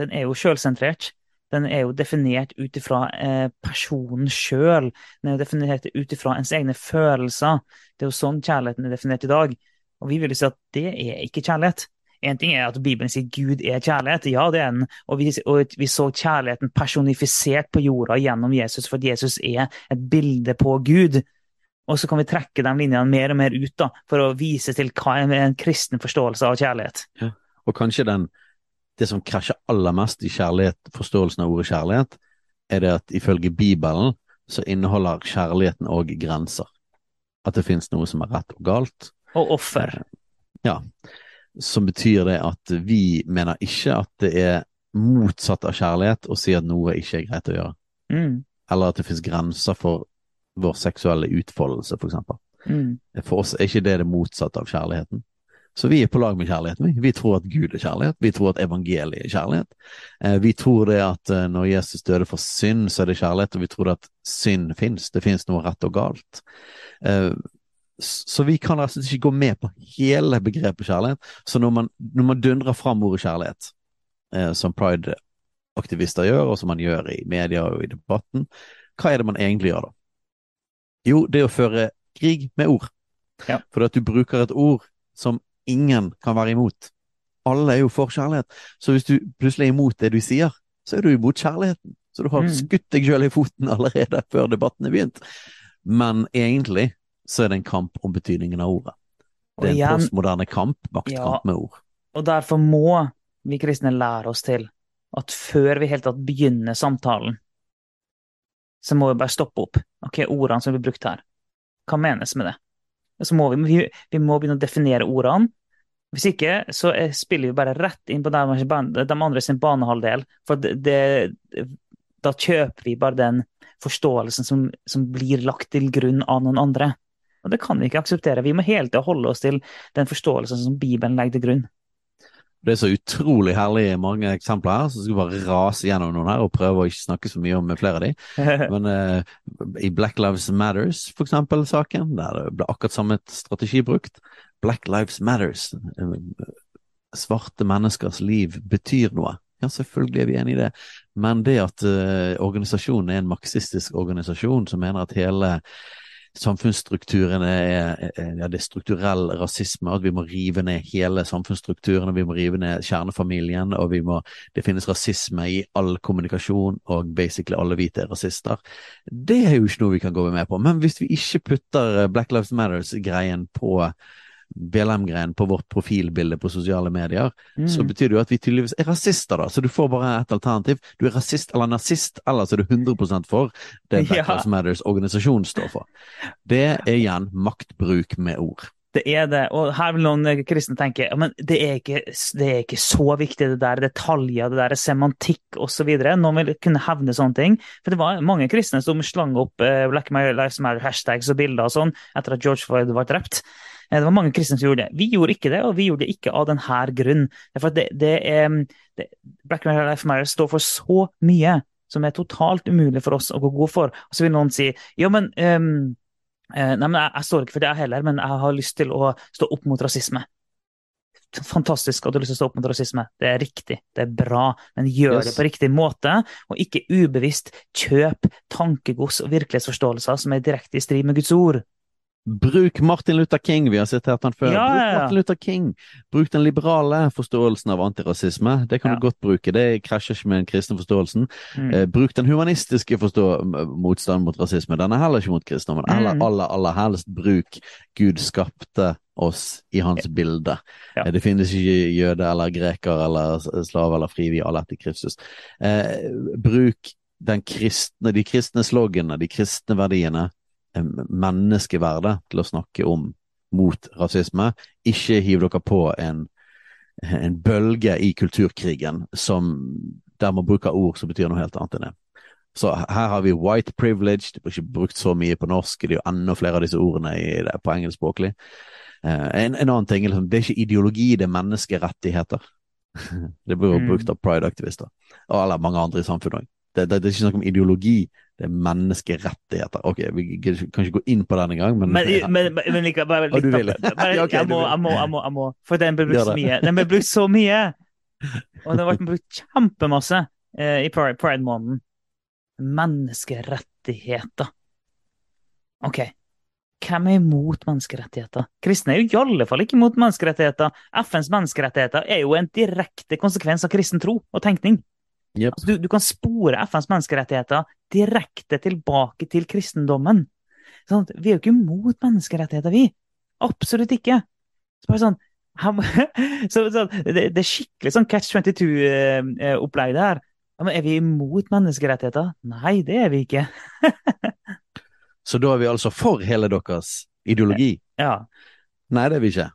den er jo selvsentrert den er jo definert ut ifra eh, personen sjøl. Den er jo definert ut ifra ens egne følelser. Det er jo sånn kjærligheten er definert i dag. Og vi vil jo si at det er ikke kjærlighet. En ting er at Bibelen sier Gud er kjærlighet, ja det er den, og vi, og vi så kjærligheten personifisert på jorda gjennom Jesus, for Jesus er et bilde på Gud. Og så kan vi trekke de linjene mer og mer ut da, for å vise til hva er en kristen forståelse av kjærlighet. Ja. Og kanskje den, det som krasjer aller mest i kjærlighet, forståelsen av ordet kjærlighet, er det at ifølge Bibelen så inneholder kjærligheten òg grenser. At det finnes noe som er rett og galt. Og offer. Ja. Som betyr det at vi mener ikke at det er motsatt av kjærlighet å si at noe ikke er greit å gjøre. Mm. Eller at det finnes grenser for vår seksuelle utfoldelse, for eksempel. Mm. For oss er ikke det det motsatte av kjærligheten. Så vi er på lag med kjærligheten. Vi, tror at Gud er kjærlighet, vi tror at evangeliet er kjærlighet. Eh, vi tror det at eh, når Jesus døde for synd, så er det kjærlighet, og vi tror at synd fins. Det fins noe rett og galt. Eh, så vi kan altså ikke gå med på hele begrepet kjærlighet. Så når man, når man dundrer fram ordet kjærlighet, eh, som pride-aktivister gjør, og som man gjør i media og i debatten, hva er det man egentlig gjør da? Jo, det er å føre krig med ord. Ja. For at du bruker et ord som ingen kan være imot. Alle er jo for kjærlighet. Så hvis du plutselig er imot det du sier, så er du imot kjærligheten. Så du har Mm. skutt deg sjøl i foten allerede før debatten er begynt. Men egentlig så er det en kamp om betydningen av ordet. Det er en igjen, postmoderne kamp, maktkamp med ord. og derfor må vi kristne lære oss til at før vi helt tatt begynner samtalen, så må vi bare stoppe opp. Ok, ordene som blir brukt her, hva menes med det? Så må vi, vi, vi må begynne å definere ordene. Hvis ikke, så er- spiller vi bare rett inn på de andre sin banehalvdel. For det, det, da kjøper vi bare den forståelsen som, som blir lagt til grunn av noen andre. Og det kan vi ikke akseptere. Vi må hele tida holde oss til den forståelsen som Bibelen legger til grunn. Det er så utrolig herlig mange eksempler her, så skal bare rase gjennom noen her og prøve å ikke snakke så mye om flere av de. Men eh, i Black Lives Matters, for eksempel, saken, der det ble akkurat samme strategi brukt. Black Lives Matters. eh, Svarte menneskers liv betyr noe. Ja, selvfølgelig er vi enig i det, men det at eh, organisasjonen er en marxistisk organisasjon som mener at hele samfunnsstrukturen er, ja, det er strukturell rasisme, at vi må rive ned hele samfunnsstrukturen, og vi må rive ned kjernefamilien, og vi må, det finnes rasisme i all kommunikasjon, og basically alle hvite er rasister. Det er jo ikke noe vi kan gå med på. Men hvis vi ikke putter Black Lives Matters-greien på BLM-greien på vårt profilbilde på sosiale medier, så Mm. betyr det jo at vi tydeligvis er rasister, da. Så du får bare ett alternativ. Du er rasist eller nazist, eller så er du 100 for det Black Ja. Lives Matters organisasjon står for. Det er igjen maktbruk med ord. Det er det, og her vil noen kristne tenke ja, men det er ikke, det er ikke så viktig, det der detaljer, det der semantikk osv. Noen vil kunne hevne sånne ting. For det var mange kristne som slang opp eh, Black Lives Matter-hashtags og bilder og sånn etter at George Floyd var drept. Eh, Det var mange kristne som gjorde det. Vi gjorde ikke det, og vi gjorde det ikke av denne grunn. For det, det er, det, Black Lives Matter står for så mye som er totalt umulig for oss å gå god for. Og så vil noen si ja, men eh, Nei, men jeg, jeg står ikke for det, jeg heller, men jeg har lyst til å stå opp mot rasisme. Fantastisk at du har lyst til å stå opp mot rasisme. Det er riktig, det er bra, men gjør Yes. det på riktig måte, og ikke ubevisst kjøp tankegods og virkelighetsforståelser som er direkte i strid med Guds ord. Bruk Martin Luther King, vi har sitert han før. Ja, ja, Bruk. Martin Luther King. Bruk den liberale forståelsen av antirasisme. Det kan du godt bruke, det krasjer ikke med den kristne forståelsen. Mm. Eh, bruk den humanistiske motstanden mot rasisme. Den er heller ikke mot kristendommen. Eller Mm. aller, aller helst bruk Gud skapte oss i hans bilde. Eh, Det finnes ikke jøde eller greker eller slave eller fri, vi alle etter Kristus. Eh, bruk den kristne, de kristne sloggene, de kristne verdiene, menneskeverdet, til å snakke om mot rasisme. Ikke hiv dere på en en bølge i kulturkrigen som, der man bruker ord som betyr noe helt annet enn det. Så her har vi white privilege, det blir ikke brukt så mye på norsk, det er jo enda flere av disse ordene i på engelskspråklig. Eh, en, en annen ting, liksom, det er ikke ideologi, det er menneskerettigheter. det blir jo Mm. brukt av pride-aktivister, eller mange andre i samfunnet òg. Det, det, det er ikke snakk om ideologi, det er menneskerettigheter. Ok, vi kan ikke gå inn på den engang, men, Men, men, men, men like, bare litt bare, Ja, ok, jeg, du må, jeg, må, jeg, må, jeg må, for den ble brukt så mye. Den ble brukt så mye! Og den ble brukt kjempemasse eh, i Pride- Pride-måneden. Menneskerettigheter. Ok, hvem er imot menneskerettigheter? Kristne er jo i alle fall ikke imot menneskerettigheter. FNs menneskerettigheter er jo en direkte konsekvens av kristen tro og tenkning. Jep. Altså, du, du kan spore FNs menneskerettigheter direkte tilbake til kristendommen. Sånn, vi er jo ikke mot menneskerettigheter, vi. Absolutt ikke. Så sånn, så, så, det, det er skikkelig sånn catch 22-opplegg det her. Ja, men er vi imot menneskerettigheter? Nei, det er vi ikke. Så da er vi altså for hele deres ideologi? Ja. Nei, det er vi ikke.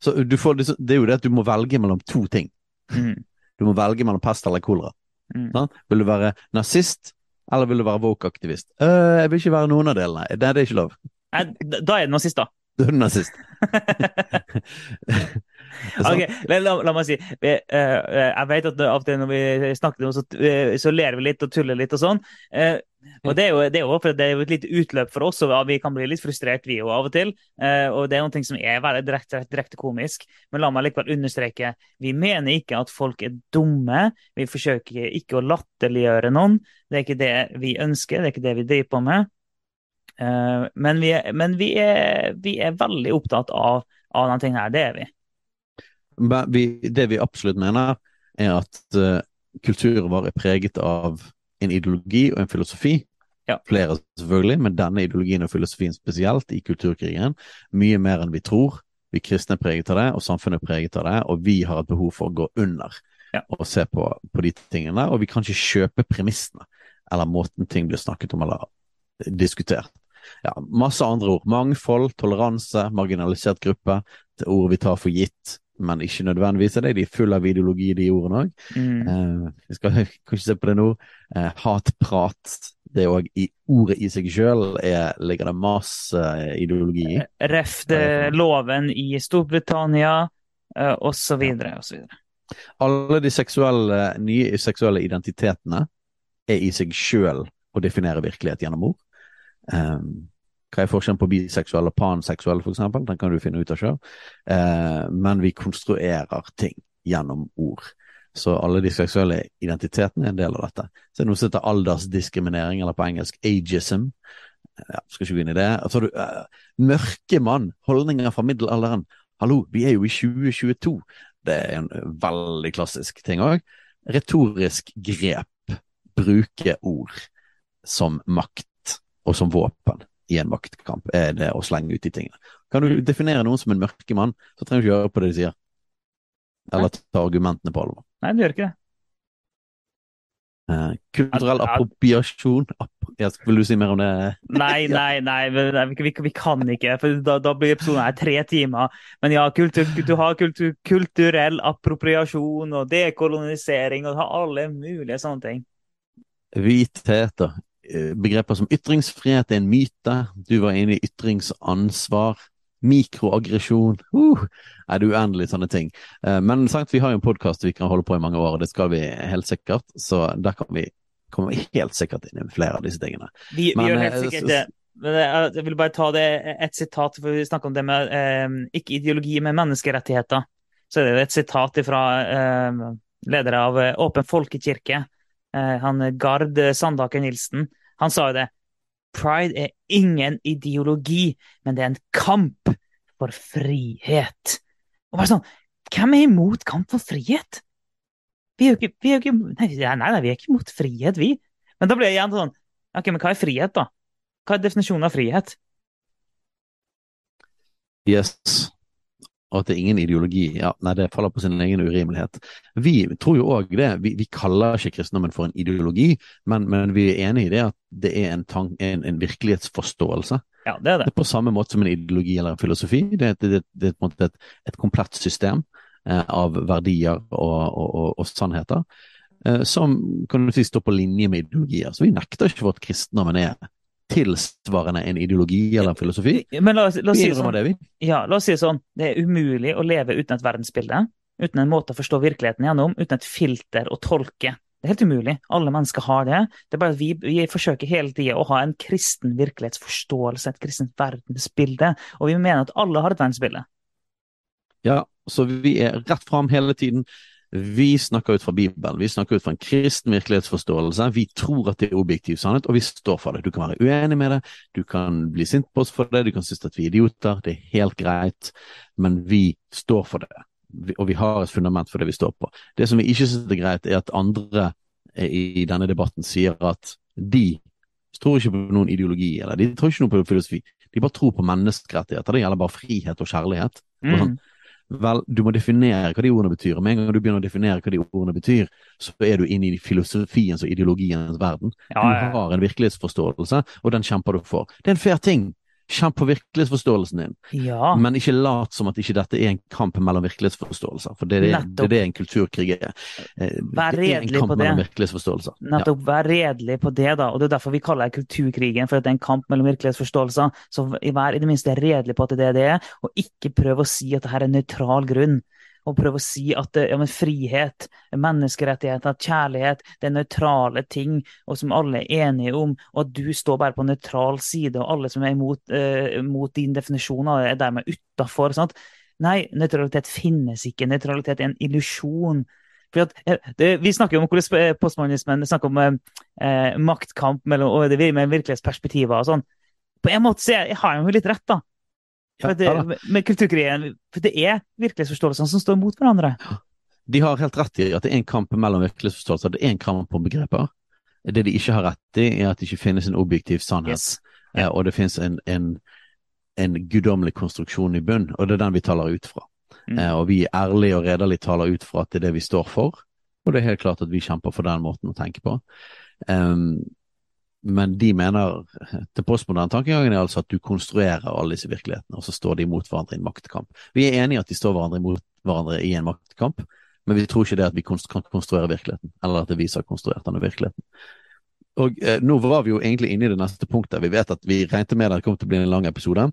Så du får, liksom- det er jo det at du må velge mellom to ting. Mm. Du må velge mellom pest eller kolera. Mm. Vil du være nazist, eller vil du være woke-aktivist? Øh, jeg vil ikke være noen av delene. Er det er ikke lov. Da er det nazist, da. Du er nazist. Ok, la, la, la meg si vi, eh, Jeg vet at av og til når vi snakker om så, uh, så ler vi litt og tuller litt og sånn. Eh, og det er, jo, det, er jo, det er jo et lite utløp for oss, og vi kan bli litt frustrert vi jo av og til. Eh, og det er noe som er veldig direkte, direkte komisk. Men la meg likevel understreke vi mener ikke at folk er dumme. Vi forsøker ikke å latterliggjøre noen. Det er ikke det vi ønsker, det er ikke det vi driver på med. Eh, men vi, er, men vi, er, vi er veldig opptatt av, av denne ting her. Det er vi. Det vi absolutt mener, er at uh, kulturen vår er preget av en ideologi og en filosofi. Ja. Flere selvfølgelig, men denne ideologien og filosofien spesielt i kulturkrigen. Mye mer enn vi tror. Vi kristne er preget av det, og samfunnet er preget av det, og vi har et behov for å gå under Ja. og se på, på de tingene. Og vi kan ikke kjøpe premissene eller måten ting blir snakket om eller diskutert. Ja, masse andre ord. Mangfold, toleranse, marginalisert gruppe. Det er ord vi tar for gitt, men ikke nødvendigvis er det. De er fulle av ideologi, de ordene òg. Mm. Eh, vi skal kanskje se på det nå. Eh, hatprat. Det òg i ordet i seg sjøl ligger det masse ideologi i. Ref det, loven i Storbritannia, uh, osv., osv. Alle de seksuelle, nye seksuelle identitetene er i seg sjøl å definere virkelighet gjennom ord. Um, hva er forskjellen på biseksuell og panseksuell, eksempel? Den kan du finne ut av sjøl. Eh, men vi konstruerer ting gjennom ord. Så alle de seksuelle identitetene er en del av dette. Så er det noe som heter aldersdiskriminering, eller på engelsk ageism. Ja, skal ikke gå inn i det. Altså, du, uh, Mørkemann, holdninger fra middelalderen. Hallo, vi er jo i 2022. Det er en veldig klassisk ting òg. Retorisk grep. Bruke ord som makt og som våpen i en maktkamp, er det å slenge ut de tingene. Kan du definere noen som en mørkemann, så trenger du ikke høre på det de sier. Eller ta argumentene på alvor. Nei, du gjør ikke det. Uh, kulturell appropriasjon App Vil du si mer om det? Nei, nei, nei, vi, vi, vi kan ikke, for da, da blir episoden her tre timer. Men ja, kultur, du har kultur, kulturell appropriasjon og dekolonisering og du har alle mulige sånne ting. Hvit eh, begreper som ytringsfrihet er en myte. Du var inne i ytringsansvar. Mikroaggresjon. Uh, er det uendelig sånne ting. Eh, Men sant, vi har jo en podkast vi kan holde på i mange år, og det skal vi helt sikkert. Så der kan vi komme helt sikkert inn i flere av disse tingene. Vi, vi Men, gjør helt eh, sikkert det. Jeg vil bare ta det et sitat, for vi snakker om det med eh, ikke ideologi, men menneskerettigheter. Så er det et sitat fra eh, ledere av eh, Åpen folkekirke, eh, han Gard Sandaker Nilsen. Han sa jo det. Pride er ingen ideologi, men det er en kamp for frihet. Og bare sånn, Hvem er imot kamp for frihet? Vi er jo ikke, vi er jo ikke nei, nei, nei, vi er ikke imot frihet, vi. Men da blir jeg igjen sånn Ok, men hva er frihet, da? Hva er definisjonen av frihet? Yes. Og at det er ingen ideologi. Ja, nei, det faller på sin egen urimelighet. Vi tror jo òg det. Vi, vi kaller ikke kristendommen for en ideologi, men, men vi er enig i det at det er en, tank, en, en virkelighetsforståelse. Ja, det er Det det. er på samme måte som en ideologi eller en filosofi. Det, er- det, det, det er på en måte et, et komplett system eh, av verdier og, og, og, og sannheter eh, som kan du si står på linje med ideologier. Så vi nekter ikke for at kristendommen er tilsvarende en ideologi eller en filosofi. Men la, oss- la oss si sånn. det. Ja, la oss si det sånn. Det er umulig å leve uten et verdensbilde. Uten en måte å forstå virkeligheten gjennom. Uten et filter å tolke. Det er helt umulig. Alle mennesker har det. Det er bare at vi, vi forsøker hele tida å ha en kristen virkelighetsforståelse, et kristent verdensbilde. Og vi mener at alle har et verdensbilde. Ja, så vi er rett fram hele tiden. Vi snakker ut fra Bibelen, vi snakker ut fra en kristen virkelighetsforståelse. Vi tror at det er objektiv sannhet, og vi står for det. Du kan være uenig med det, du kan bli sint på oss for det, du kan synes at vi er idioter. Det er helt greit, men vi står for det. Og vi har et fundament for det vi står på. Det som vi ikke synes er greit, er at andre i denne debatten sier at de tror ikke på noen ideologi, eller de tror ikke noe på filosofi. De bare tror på menneskerettigheter. Det gjelder bare frihet og kjærlighet. Og Mm. Vel, du må definere hva de ordene betyr. Med en gang du begynner å definere hva de ordene betyr, så er du inne i filosofiens og ideologiens verden. Ja, ja, Du har en virkelighetsforståelse, og den kjemper du for. Det er en fair ting. Kjemp på virkelighetsforståelsen din, ja. men ikke lat som at ikke dette er en kamp mellom virkelighetsforståelser. For det er det, det, er det en kulturkrig er. Eh, Vær en redelig på det. virkelighetsforståelser. Ja. Nettopp, vær redelig på det, da. Og det er derfor vi kaller det kulturkrigen, for det er en kamp mellom virkelighetsforståelser. Så vær i det minste redelig på at det er det det er, og ikke prøv å si at det her er nøytral grunn. Og prøve å si at eh, ja, frihet, menneskerettigheter, kjærlighet, det er nøytrale ting, og som alle er enige om, og at du står bare på nøytral side, og alle som er imot, eh, mot din definisjon av det, er dermed utafor. Nei, nøytralitet finnes ikke. Nøytralitet er en illusjon. Eh, det, vi snakker om hvordan eh, postmodernismen snakker om eh, eh, maktkamp mellom, og det med virkelighetsperspektiver og sånn. På en måte så er- har jeg jo litt rett, da. Ja, det, ja kulturkrigen, for det er virkelighetsforståelsene som står mot hverandre. De har helt rett i at det er en kamp mellom virkelighetsforståelser. Det er en kamp om begreper. Det de ikke har rett i, er at det ikke finnes en objektiv sannhet. Yes. Eh, og det finnes en, en, en guddommelig konstruksjon i bunn, og det er den vi taler ut fra. Mm. Eh, og vi ærlig og redelig taler ut fra at det er det vi står for, og det er helt klart at vi kjemper for den måten å tenke på. Em, men de mener, til postmoderne tankegangen er altså at du konstruerer alle disse virkelighetene, og så står de mot hverandre i en maktkamp. Vi er enige at de står hverandre mot hverandre i en maktkamp, men vi tror ikke det at vi kan konstruere virkeligheten, eller at det viser vi som har konstruert denne virkeligheten. Og eh, nå var vi jo egentlig inne i det neste punktet. Vi vet at vi regnet med at det kom til å bli en lang episode.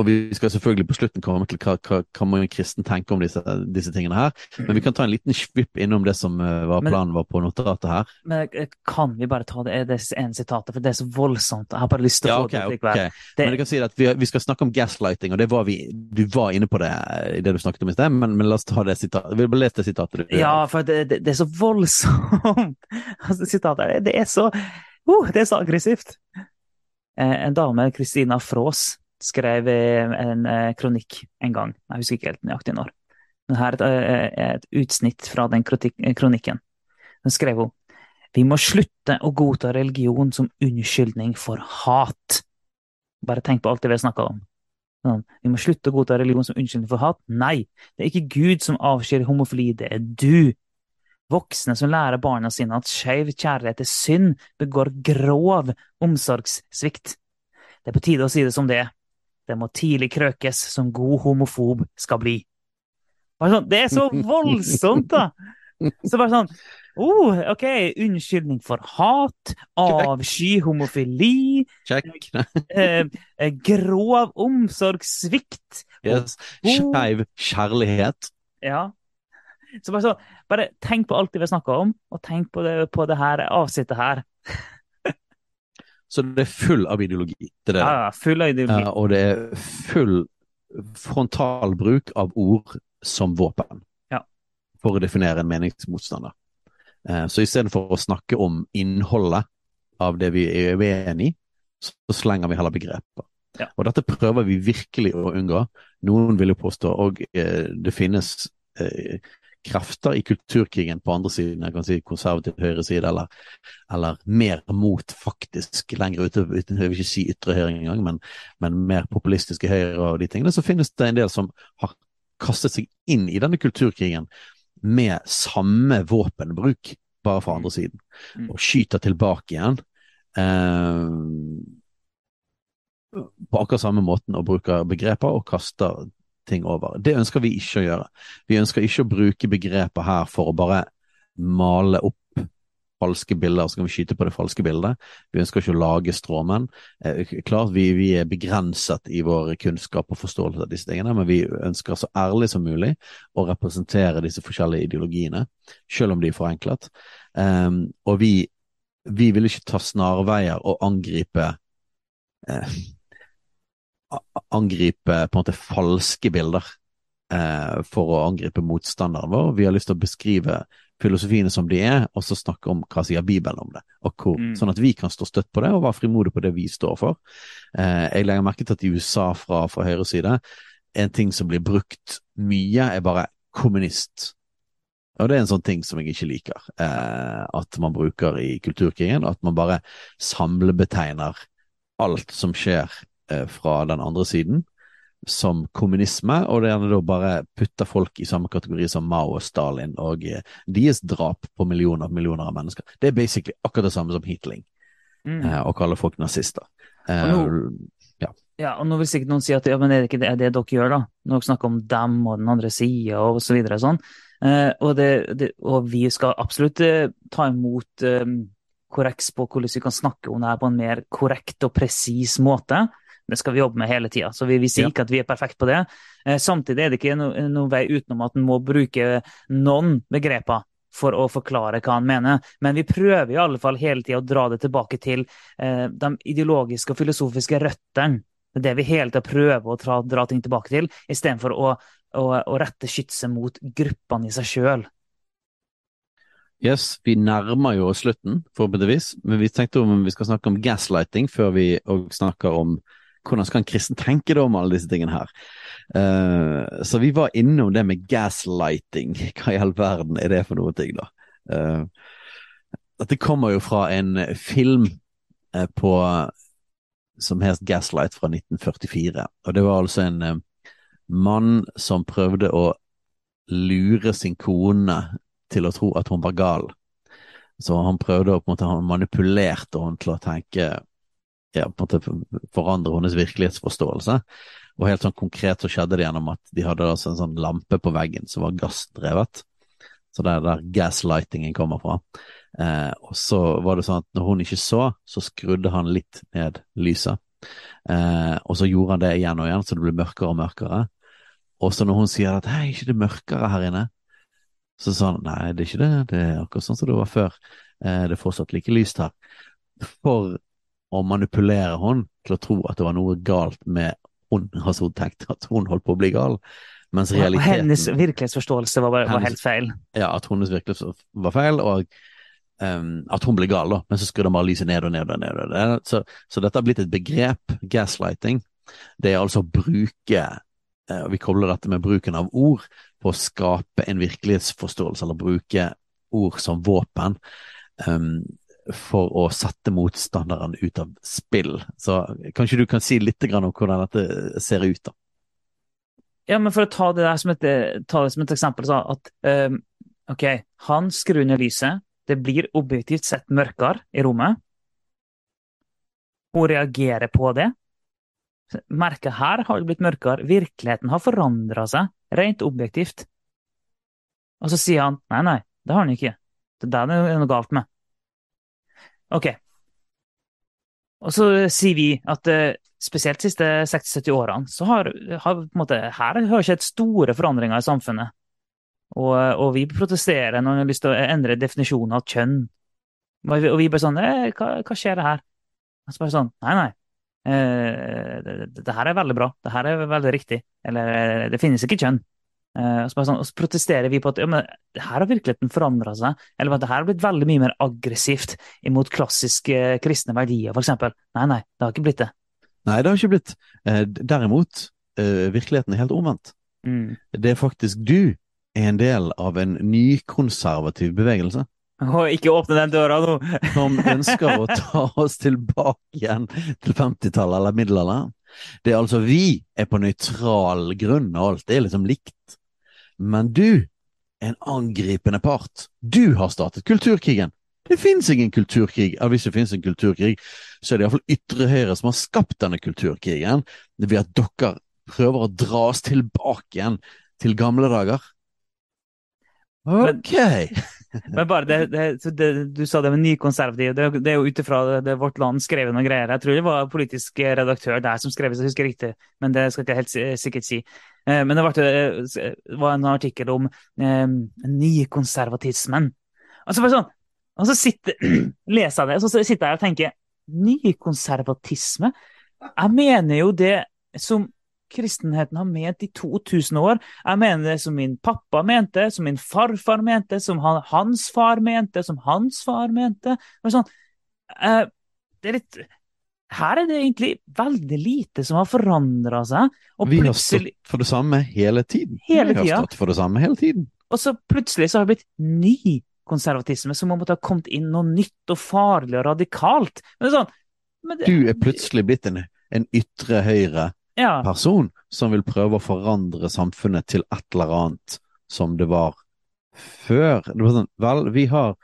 Og vi skal selvfølgelig på slutten komme til hva, hva, hva man en kristen tenker om disse, disse tingene her. Men vi kan ta en liten svipp innom det som var planen Men- var på notatet her. Men eh, kan vi bare ta det, det ene sitatet, for det er så voldsomt. Jeg har bare lyst til å Ja, få ok, det til okay. Det- Men jeg kan si at vi, vi skal snakke om gaslighting, og det var vi, du var inne på det eh, i det du snakket om i sted, men, men la oss ta det sitatet. Vi vil bare lese det sitatet. du- Ja, for det, det, det er så voldsomt. Altså, sitatet, det er så uh, Det er så aggressivt. Eh, En dame, Christina Frås, skrev en eh, kronikk en gang. Jeg husker ikke helt nøyaktig når. Men her er et, eh, et utsnitt fra den eh, kronikken. Den skrev hun Vi må slutte å godta religion som unnskyldning for hat. Bare tenk på alt det vi har snakka om. Sånn, Vi må slutte å godta religion som unnskyldning for hat. Nei, det er ikke Gud som avskjer homofili, det er du. Voksne som lærer barna sine at skeiv kjærlighet er synd, begår grov omsorgssvikt. Det er på tide å si det som det er. Det må tidlig krøkes som god homofob skal bli. Sånn, det er så voldsomt, da! Så bare sånn oh, OK, unnskyldning for hat, avsky homofili, Check. eh, eh, grov omsorgssvikt. Yes. Skeiv kjærlighet. Ja. Så bare, så, bare tenk på alt det vi har snakka om, og tenk på det, på det her avsnittet her. Så det er full av ideologi. Det det. Ja, full av ideologi. Eh, og det er full frontalbruk av ord som våpen Ja. for å definere en meningsmotstander. Eh, så istedenfor å snakke om innholdet av det vi er uenig i, så slenger vi heller begreper. Ja. Og dette prøver vi virkelig å unngå. Noen vil jo påstå, og eh, det finnes krefter i kulturkrigen på andre siden, jeg kan si konservativ høyreside, eller, eller mer mot faktisk lenger ute, ute- jeg vil ikke si ytre høyre engang, men, men mer populistiske høyre og de tingene, så finnes det en del som har kastet seg inn i denne kulturkrigen med samme våpenbruk, bare fra andre siden, Mm. og skyter tilbake igjen. Eh, på akkurat samme måten og bruker begreper og kaster ting over. Det ønsker vi ikke å gjøre. Vi ønsker ikke å bruke begreper her for å bare male opp falske bilder, så kan vi skyte på det falske bildet. Vi ønsker ikke å lage stråmenn. Eh, klart vi, vi er begrenset i vår kunnskap og forståelse av disse tingene, men vi ønsker så ærlig som mulig å representere disse forskjellige ideologiene, selv om de er forenklet. Um, og vi, vi vil ikke ta snarveier og angripe eh, angripe på en måte falske bilder eh, for å angripe motstanderen vår. Vi har lyst til å beskrive filosofiene som de er, og så snakke om hva sier Bibelen om det, og hvor, Mm. sånn at vi kan stå støtt på det og være frimodige på det vi står for. Eh, jeg legger merke til at i USA fra, fra høyre side, en ting som blir brukt mye, er bare kommunist. Og det er en sånn ting som jeg ikke liker, eh, at man bruker i kulturkrigen, at man bare samlebetegner alt som skjer fra den andre siden som kommunisme, og det gjerne da bare putter folk i samme kategori som Mao og Stalin og eh, deres drap på millioner og millioner av mennesker. Det er basically akkurat det samme som hitling, Mm. eh, å kalle folk nazister. Eh, Og Ja, og nå vil sikkert noen si at ja, men er det ikke det, det dere gjør, da? Når dere snakker om dem og den andre sida og så videre og sånn. Eh, og, det, det, og vi skal absolutt eh, ta imot eh, korreks på hvordan vi kan snakke om det her på en mer korrekt og presis måte. Det skal vi jobbe med hele tida, så vi, vi sier Ja. ikke at vi er perfekte på det. Eh, samtidig er det ikke no, noen vei utenom at en må bruke noen begreper for å forklare hva han mener. Men vi prøver i alle fall hele tida å dra det tilbake til eh, de ideologiske og filosofiske røttene. Det er det vi hele tida prøver å dra, dra ting tilbake til, istedenfor å, å, å rette skytset mot gruppene i seg sjøl. Yes, vi nærmer jo oss slutten, forhåpentligvis, men vi tenkte om vi skal snakke om gaslighting før vi òg snakker om hvordan skal en kristen tenke da om alle disse tingene her. Uh, så vi var innom det med gaslighting. Hva i all verden er det for noe ting, da? Uh, dette kommer jo fra en film uh, på som het Gaslight fra 1944. Og det var altså en eh, mann som prøvde å lure sin kone til å tro at hun var gal. Så han prøvde å på en måte, han manipulerte henne til å tenke ja, på en måte forandre hennes virkelighetsforståelse. Og helt sånn konkret så skjedde det gjennom at de hadde altså en sånn lampe på veggen som var gassdrevet. Så det er der gaslightingen kommer fra. Eh, og så var det sånn at når hun ikke så, så skrudde han litt ned lyset. Eh, og så gjorde han det igjen og igjen, så det ble mørkere og mørkere. Og så når hun sier at hei, ikke det mørkere her inne, så sa han nei, det er ikke det, det er akkurat sånn som det var før. Eh, det er fortsatt like lyst her. For å manipulere henne til å tro at det var noe galt med hun, altså hun tenkte at hun holdt på å bli gal. Mens realiteten hennes virkelighetsforståelse var, var Hennes- helt feil. ja, at hennes virkelighet var feil, og um, at hun ble gal, da. Men så skrudde han bare lyset ned og ned og ned. Og ned. Så, så dette har blitt et begrep, gaslighting. Det er altså å bruke eh, og Vi kobler dette med bruken av ord på å skape en virkelighetsforståelse, eller bruke ord som våpen. ehm, for å sette motstanderen ut av spill. Så kanskje du kan si litt om hvordan dette ser ut, da. Ja, men for å ta det der som et, som et eksempel, så at um, OK, han skrur ned lyset. Det blir objektivt sett mørkere i rommet. Hun reagerer på det. Merket her har det blitt mørkere. Virkeligheten har forandra seg, rent objektivt. Og så sier han nei, nei, det har han ikke. Det er det noe galt med. OK. Og så sier vi at eh, spesielt de siste 60-70 årene, så har, har måte, her har skjedd store forandringer i samfunnet. Og, og vi protesterer når vi har lyst til å endre definisjonen av kjønn. Og vi, bare sånn hva, hva skjer det her? Og så bare sånn Nei, nei. Eh, det, det, det her er veldig bra. Det her er veldig riktig. Eller eh, det finnes ikke kjønn. Eh, og, så sånn, og så protesterer vi på at ja, men, her har virkeligheten forandra seg. Eller at det her har blitt veldig mye mer aggressivt imot klassiske kristne verdier, f.eks. Nei, nei, det har ikke blitt det. Nei, det har ikke blitt. Eh, derimot, eh, virkeligheten er helt omvendt. Mm. Det er faktisk du er en del av en nykonservativ bevegelse Og ikke åpne den døra nå! som ønsker å ta oss tilbake igjen til 50-tallet eller middelalderen. Det er altså vi er på nøytral grunn, og alt det er liksom likt. Men du er en angripende part. Du har startet kulturkrigen. Det finnes ingen kulturkrig. Eller hvis det finnes en kulturkrig, så er det iallfall ytre høyre som har skapt denne kulturkrigen, ved at dere prøver å dra oss tilbake igjen til gamle dager. Ok! Men bare det, det, det, Du sa det med nykonservativ. Det, det er jo ut ifra Vårt Land skrev noen greier. Jeg tror det var politisk redaktør der som skrev, jeg husker riktig, men det skal jeg ikke helt sikkert si. Eh, Men det var, det var en artikkel om eh, nykonservatismen. Og så bare sånn, og så sitter, leser jeg det, og så sitter jeg og tenker Nykonservatisme? Jeg mener jo det som kristenheten har ment i 2000 år. Jeg mener det som min pappa mente, som min farfar mente, som han, hans far mente, som hans far mente. Og sånn, eh, det er litt Her er det egentlig veldig lite som har forandra seg. Vi har stått for det samme hele tiden. Hele Vi har stått for det samme hele tiden. og så plutselig så har det blitt ny konservatisme, som om det har kommet inn noe nytt og farlig og radikalt. Men det er sånn men det, Du er plutselig blitt en en ytre høyre-person Ja. som vil prøve å forandre samfunnet til et eller annet som det var før. Det var sånn, vel, vi har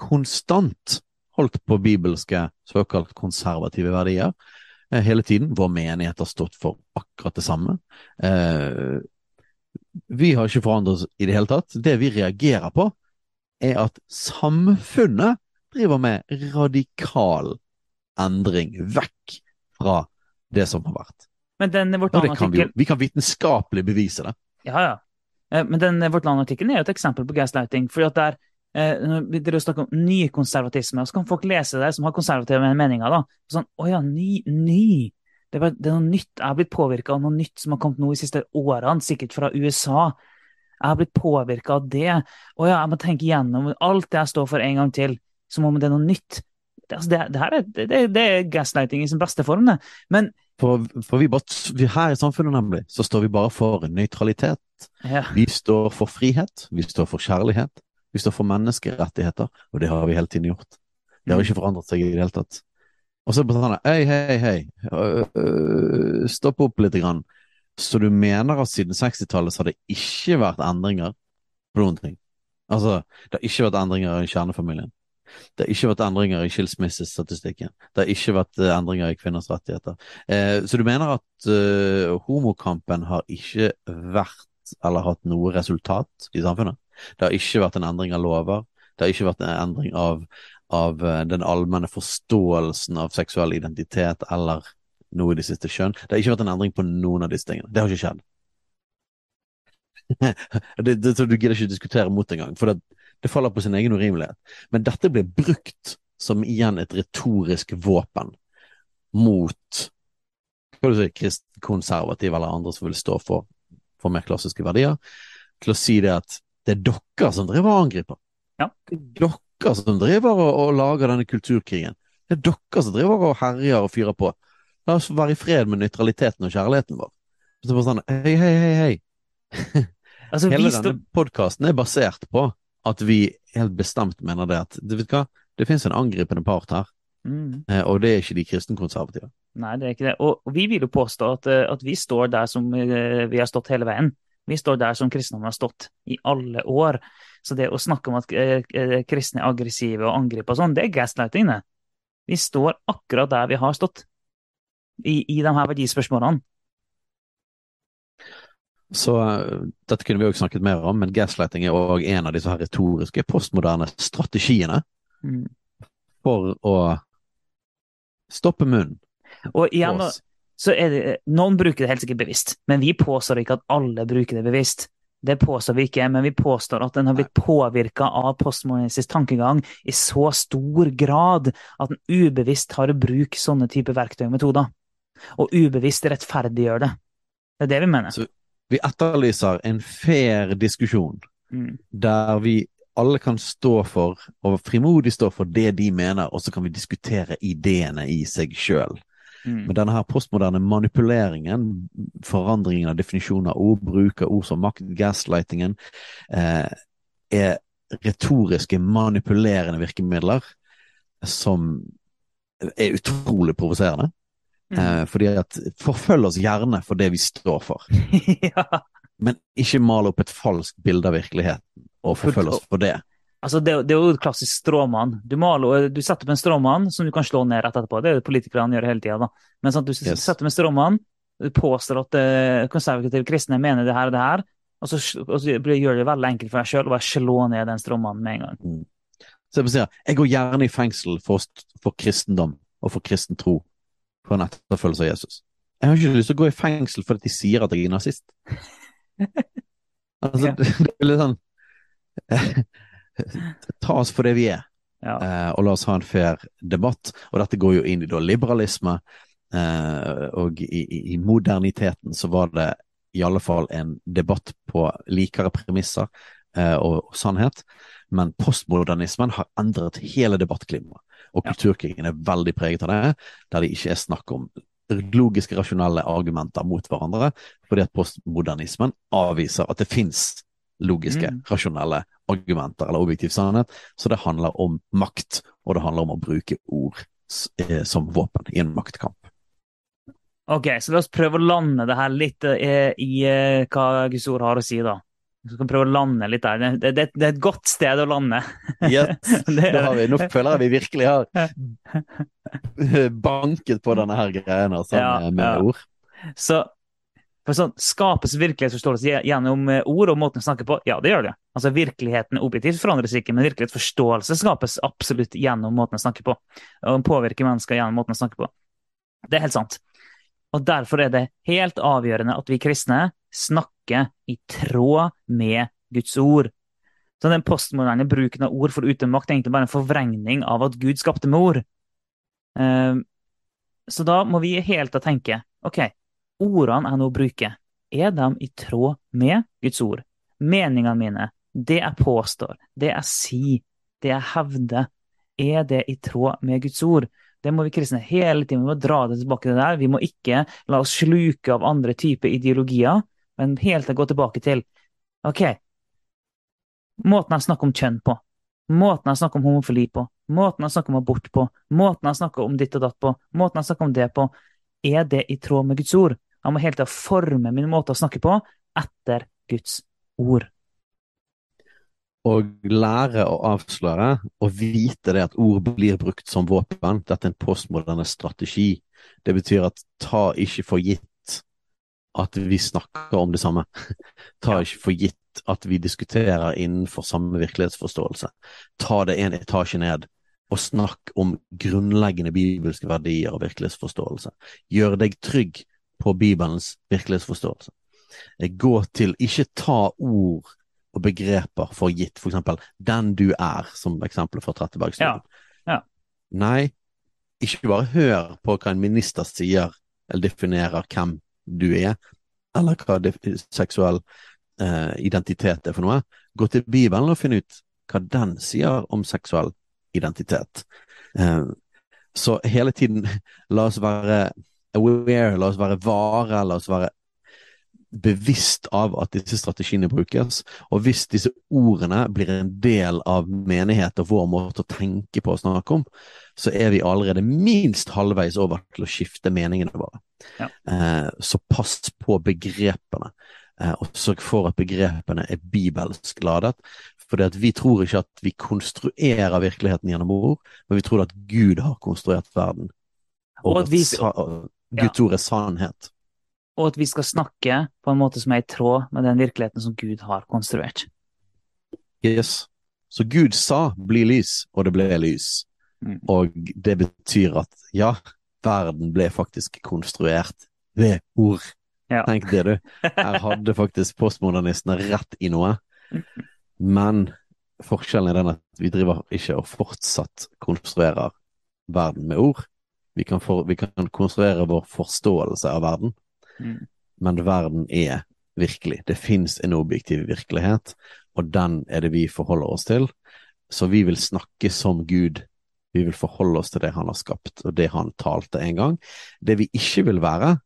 konstant holdt på bibelske såkalt konservative verdier eh, hele tiden. Vår menighet har stått for akkurat det samme. Eh, vi har ikke forandret oss i det hele tatt. Det vi reagerer på, er at samfunnet driver med radikal endring vekk fra det som har vært. Men den Vårt Og det kan vi, Land-artikkelen vi kan vitenskapelig bevise det. Ja, ja. Eh, Men den Vårt Land-artikkelen er jo et eksempel på gaslighting. fordi at der, eh, når vi driver og snakker om nykonservatisme, og så kan folk lese det som har konservative meninger. da. Sånn, Å ja, ny, ny. Det, er, det er noe nytt. Jeg har blitt påvirka av noe nytt som har kommet nå de siste årene, sikkert fra USA. Jeg har blitt påvirka av det. Å ja, jeg må tenke gjennom alt det jeg står for en gang til, som om det er noe nytt. Det, altså, det, det her er, det er gaslighting i sin beste form, det. Men For, for vi bare, vi her i samfunnet nemlig, så står vi bare for nøytralitet. ja, Vi står for frihet, vi står for kjærlighet, vi står for menneskerettigheter, og det har vi hele tiden gjort. Det har ikke forandret seg i det hele tatt. Og så er bare sånn hei, hei, hei, øh, stopp opp litt. Grann. Så du mener at siden 60-tallet så har det ikke vært endringer på noen ting? Altså, det har ikke vært endringer i kjernefamilien. Det har ikke vært endringer i skilsmissestatistikken. Det har ikke vært eh, endringer i kvinners rettigheter. Eh, så du mener at eh, homokampen har ikke vært eller hatt noe resultat i samfunnet? Det har ikke vært en endring av lover. Det har ikke vært en endring av, av eh, den allmenne forståelsen av seksuell identitet eller noe i det siste kjønn. Det har ikke vært en endring på noen av disse tingene. Det har ikke skjedd. det, det, du gidder ikke diskutere mot engang, for det, det faller på sin egen urimelighet. Men dette blir brukt som igjen et retorisk våpen mot hva du si, kristkonservative eller andre som vil stå for, for mer klassiske verdier, til å si det at det er dere som driver og angriper. Ja. Det er dere som driver og, og lager denne kulturkrigen. Det er dere som driver og herjer og fyrer på. La oss være i fred med nøytraliteten og kjærligheten vår. Så det er bare sånn, hei, hei, hei, hei. altså, Hele denne podkasten er basert på at vi helt bestemt mener det at du vet hva, det finnes en angripende part her, mm. eh, og det er ikke de kristenkonservative. Nei, det er ikke det. Og, vi vil jo påstå at, eh, at vi står der som eh, vi har stått hele veien. Vi står der som kristendommen har stått i alle år. Så det å snakke om at kristne er aggressive og angriper og sånn, det er gaslighting, det. Vi står akkurat der vi har stått i, i de her verdispørsmålene. Så eh, dette kunne vi også snakket mer om, men gaslighting er òg en av disse her retoriske, postmoderne strategiene Mm. for å stoppe munnen Og igjen, så er det, noen bruker det helt sikkert bevisst, men vi påstår ikke at alle bruker det bevisst. Det påstår vi ikke, men vi påstår at den har blitt påvirka av postmodernistisk tankegang i så stor grad at den ubevisst har å bruke sånne typer verktøy og metoder. Og ubevisst rettferdiggjør det. Det er det vi mener. Så vi etterlyser en fair diskusjon Mm. der vi alle kan stå for, og frimodig stå for det de mener, og så kan vi diskutere ideene i seg sjøl. Mm. Men denne her postmoderne manipuleringen, forandringen av definisjoner av ord, bruk av ord som makt, gaslightingen, eh, er retoriske, manipulerende virkemidler som er utrolig provoserende. Mm. Eh, fordi at Forfølg oss gjerne for det vi står for, ja. men ikke mal opp et falskt bilde av virkeligheten og forfølg oss for det. Altså, det, det er jo klassisk stråmann. Du, maler, du setter opp en stråmann som du kan slå ned rett etterpå. Det er det politikerne gjør hele tida. da. Men sant, du Yes. setter opp en stråmann, påstår at uh, konservative kristne mener det her og det her, og så, og så gjør det veldig enkelt for deg sjøl å bare slå ned den stråmannen med en gang. Så jeg, si, jeg går gjerne i fengsel for, for kristendom og for kristen tro, for en etterfølgelse av Jesus. Jeg har ikke lyst til å gå i fengsel fordi de sier at jeg er nazist. altså, Ja. det, det er litt sånn Ta oss for det vi er, Ja. eh, og la oss ha en fair debatt. Og dette går jo inn i da liberalisme, eh, og i, i, i moderniteten så var det i alle fall en debatt på likere premisser eh, og, og sannhet. Men postmodernismen har endret hele debattklimaet, og kulturkrigen er veldig preget av det, der det ikke er snakk om logiske, rasjonelle argumenter mot hverandre, fordi at postmodernismen avviser at det fins logiske, Mm. rasjonelle argumenter eller objektiv sannhet, så det handler om makt, og det handler om å bruke ord eh, som våpen i en maktkamp. Ok, så la oss prøve å lande det her litt eh, i eh, hva Guds ord har å si, da. Så kan prøve å lande litt der. Det, det, det er et godt sted å lande. Yes, Det- har vi. Nå føler jeg vi virkelig har banket på denne her greien sånn, Ja, med, med ja. ord. Så for sånn, Skapes virkelighetsforståelse gjennom eh, ord og måten å snakke på? Ja, det gjør det. Altså Virkeligheten objektivt forandres ikke, men virkelighetsforståelse skapes absolutt gjennom måten å snakke på. Og påvirker mennesker gjennom måten å snakke på. Det er helt sant. Og Derfor er det helt avgjørende at vi kristne snakker i tråd med Guds ord. Så Den postmoderne bruken av ord for utemakt makt er egentlig bare en forvrengning av at Gud skapte med ord. Eh, Så da må vi helt tatt tenke ok, ordene jeg nå bruker, er de i tråd med Guds ord? Meningene mine, det jeg påstår, det jeg sier, det jeg hevder, er det i tråd med Guds ord? Det må vi kristne hele tiden vi må dra det tilbake til det der. Vi må ikke la oss sluke av andre typer ideologier, men helt å gå tilbake til ok, måten jeg snakker om kjønn på, måten jeg snakker om homofili på, måten jeg snakker om abort på, måten jeg snakker om ditt og datt på, måten jeg snakker om det på, er det i tråd med Guds ord? Jeg må helt tiden forme min måte å snakke på etter Guds ord. Å lære å avsløre og vite det at ord blir brukt som våpen. Dette er en postmoderne strategi. Det betyr at ta ikke for gitt at vi snakker om det samme. Ta ikke for gitt at vi diskuterer innenfor samme virkelighetsforståelse. Ta det en etasje ned og snakk om grunnleggende bibelske verdier og virkelighetsforståelse. Gjør deg trygg på Bibelens virkelighetsforståelse. Gå til Ikke ta ord og begreper for gitt, for eksempel 'den du er', som eksempel fra Trettebergstuen. Ja, ja. Nei, ikke bare hør på hva en minister sier eller definerer hvem du er, eller hva seksuell eh, identitet er for noe. Gå til Bibelen og finn ut hva den sier om seksuell identitet. Eh, så hele tiden, la oss være aware, la oss være vare, la oss være bevisst av at disse strategiene brukes. Og hvis disse ordene blir en del av menighet og vår måte å tenke på og snakke om, så er vi allerede minst halvveis over til å skifte meningene våre. Ja. Eh, så pass på begrepene, eh, og sørg for at begrepene er bibelsk ladet. For vi tror ikke at vi konstruerer virkeligheten gjennom ord, men vi tror at Gud har konstruert verden. Og Og at vi- Guds ja. Ord er sannhet. Og at vi skal snakke på en måte som er i tråd med den virkeligheten som Gud har konstruert. Yes. Så Gud sa 'bli lys', og det ble lys. Mm. Og det betyr at ja, verden ble faktisk konstruert ved ord. Ja. Tenk det, du. Her hadde faktisk postmodernistene rett i noe. Men forskjellen er den at vi driver ikke og fortsatt konstruerer verden med ord. Vi kan, for, vi kan konstruere vår forståelse av verden, Mm. men verden er virkelig. Det fins en objektiv virkelighet, og den er det vi forholder oss til. Så vi vil snakke som Gud. Vi vil forholde oss til det han har skapt, og det han talte en gang. Det vi ikke vil være,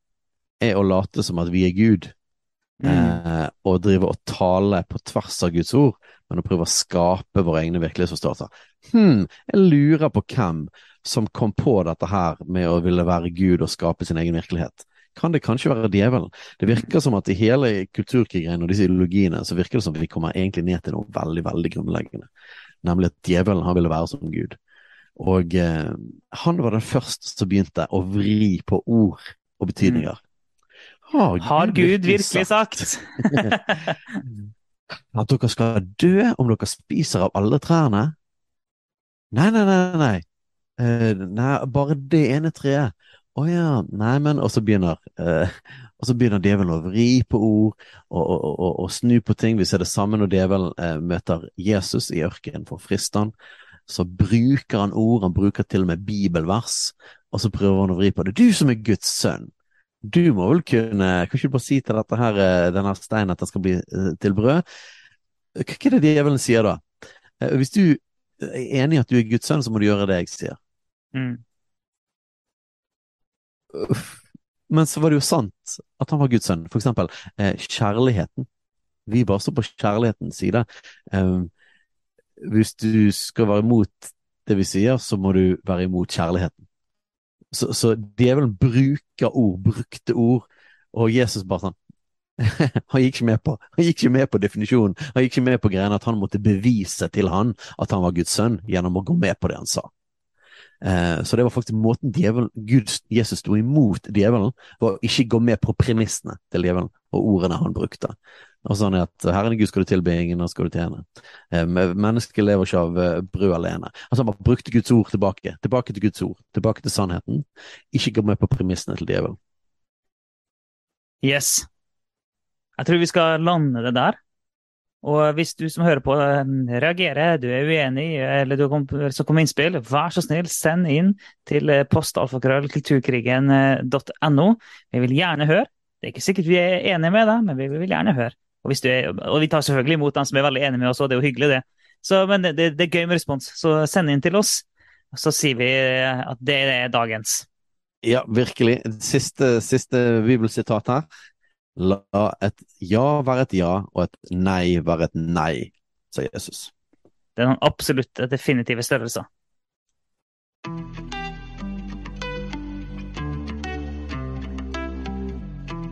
er å late som at vi er Gud, Mm. eh, og drive og tale på tvers av Guds ord, men å prøve å skape våre egne virkelighetsforståelser. Hm, jeg lurer på hvem som kom på dette her med å ville være Gud og skape sin egen virkelighet. Kan det kanskje være djevelen? Det virker som at i hele kulturkrigen og disse ideologiene, så virker det som vi kommer egentlig ned til noe veldig, veldig grunnleggende. Nemlig at djevelen han ville være som Gud. Og eh, han var den første som begynte å vri på ord og betydninger. Har Har Gud virkelig sagt? at dere skal dø om dere spiser av alle trærne? Nei, nei, nei, nei. Uh, nei, bare det ene treet. Å ja, nei, men Og så begynner eh, og så begynner djevelen å vri på ord og, og, og, og snu på ting. Vi ser det samme når djevelen eh, møter Jesus i ørkenen for å friste han. Så bruker han ord, han bruker til og med bibelvers, og så prøver han å vri på det. Du som er Guds sønn, du må vel kunne Kan ikke du bare si til dette her, eh, denne steinen at den skal bli eh, til brød? Hva er det djevelen sier da? Eh, Hvis du er enig i at du er Guds sønn, så må du gjøre det jeg sier. Mm. Men så var det jo sant at han var Guds sønn. For eksempel eh, kjærligheten. Vi bare står på kjærlighetens side. Eh, hvis du skal være imot det vi sier, så må du være imot kjærligheten. Så, så djevelen bruker ord, brukte ord, og Jesus bare sånn han gikk på Han gikk ikke med på definisjonen. Han gikk ikke med på greiene at han måtte bevise til han at han var Guds sønn, gjennom å gå med på det han sa. Eh, så det var faktisk måten djevelen, Gud, Jesus sto imot djevelen, var å ikke gå med på premissene til djevelen og ordene han brukte. Og sånn at Herren Gud skal du tilbe, ingen skal du tjene. Eh, mennesket lever ikke av eh, brød alene. Altså Han bare brukte Guds ord tilbake, tilbake til Guds ord, tilbake til sannheten. Ikke gå med på premissene til djevelen. Yes. Jeg tror vi skal lande det der. Og hvis du som hører på reagerer, du er uenig eller du kom innspill, vær så snill, send inn til postalfakrøllkulturkrigen.no. Vi vil gjerne høre. Det er ikke sikkert vi er enige med deg, men vi vil gjerne høre. Og, er, og vi tar selvfølgelig imot dem som er veldig enige med oss, og det er jo hyggelig, det. Så, men det, det, det, er gøy med respons, så send inn til oss. Så sier vi at det er dagens. Ja, virkelig. Siste, siste bibelsitat her. La et ja være et ja, og et nei være et nei, sa Jesus. Det er noen absolutte, definitive størrelser.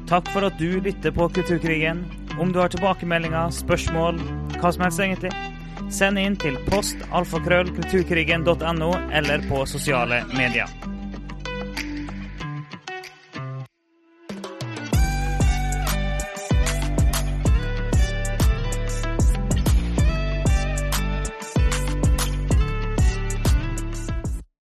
Takk for at du lytter på Kulturkrigen. Om du har tilbakemeldinger, spørsmål, hva som helst egentlig, send inn til post alfakrøll kulturkrigen.no eller på sosiale medier.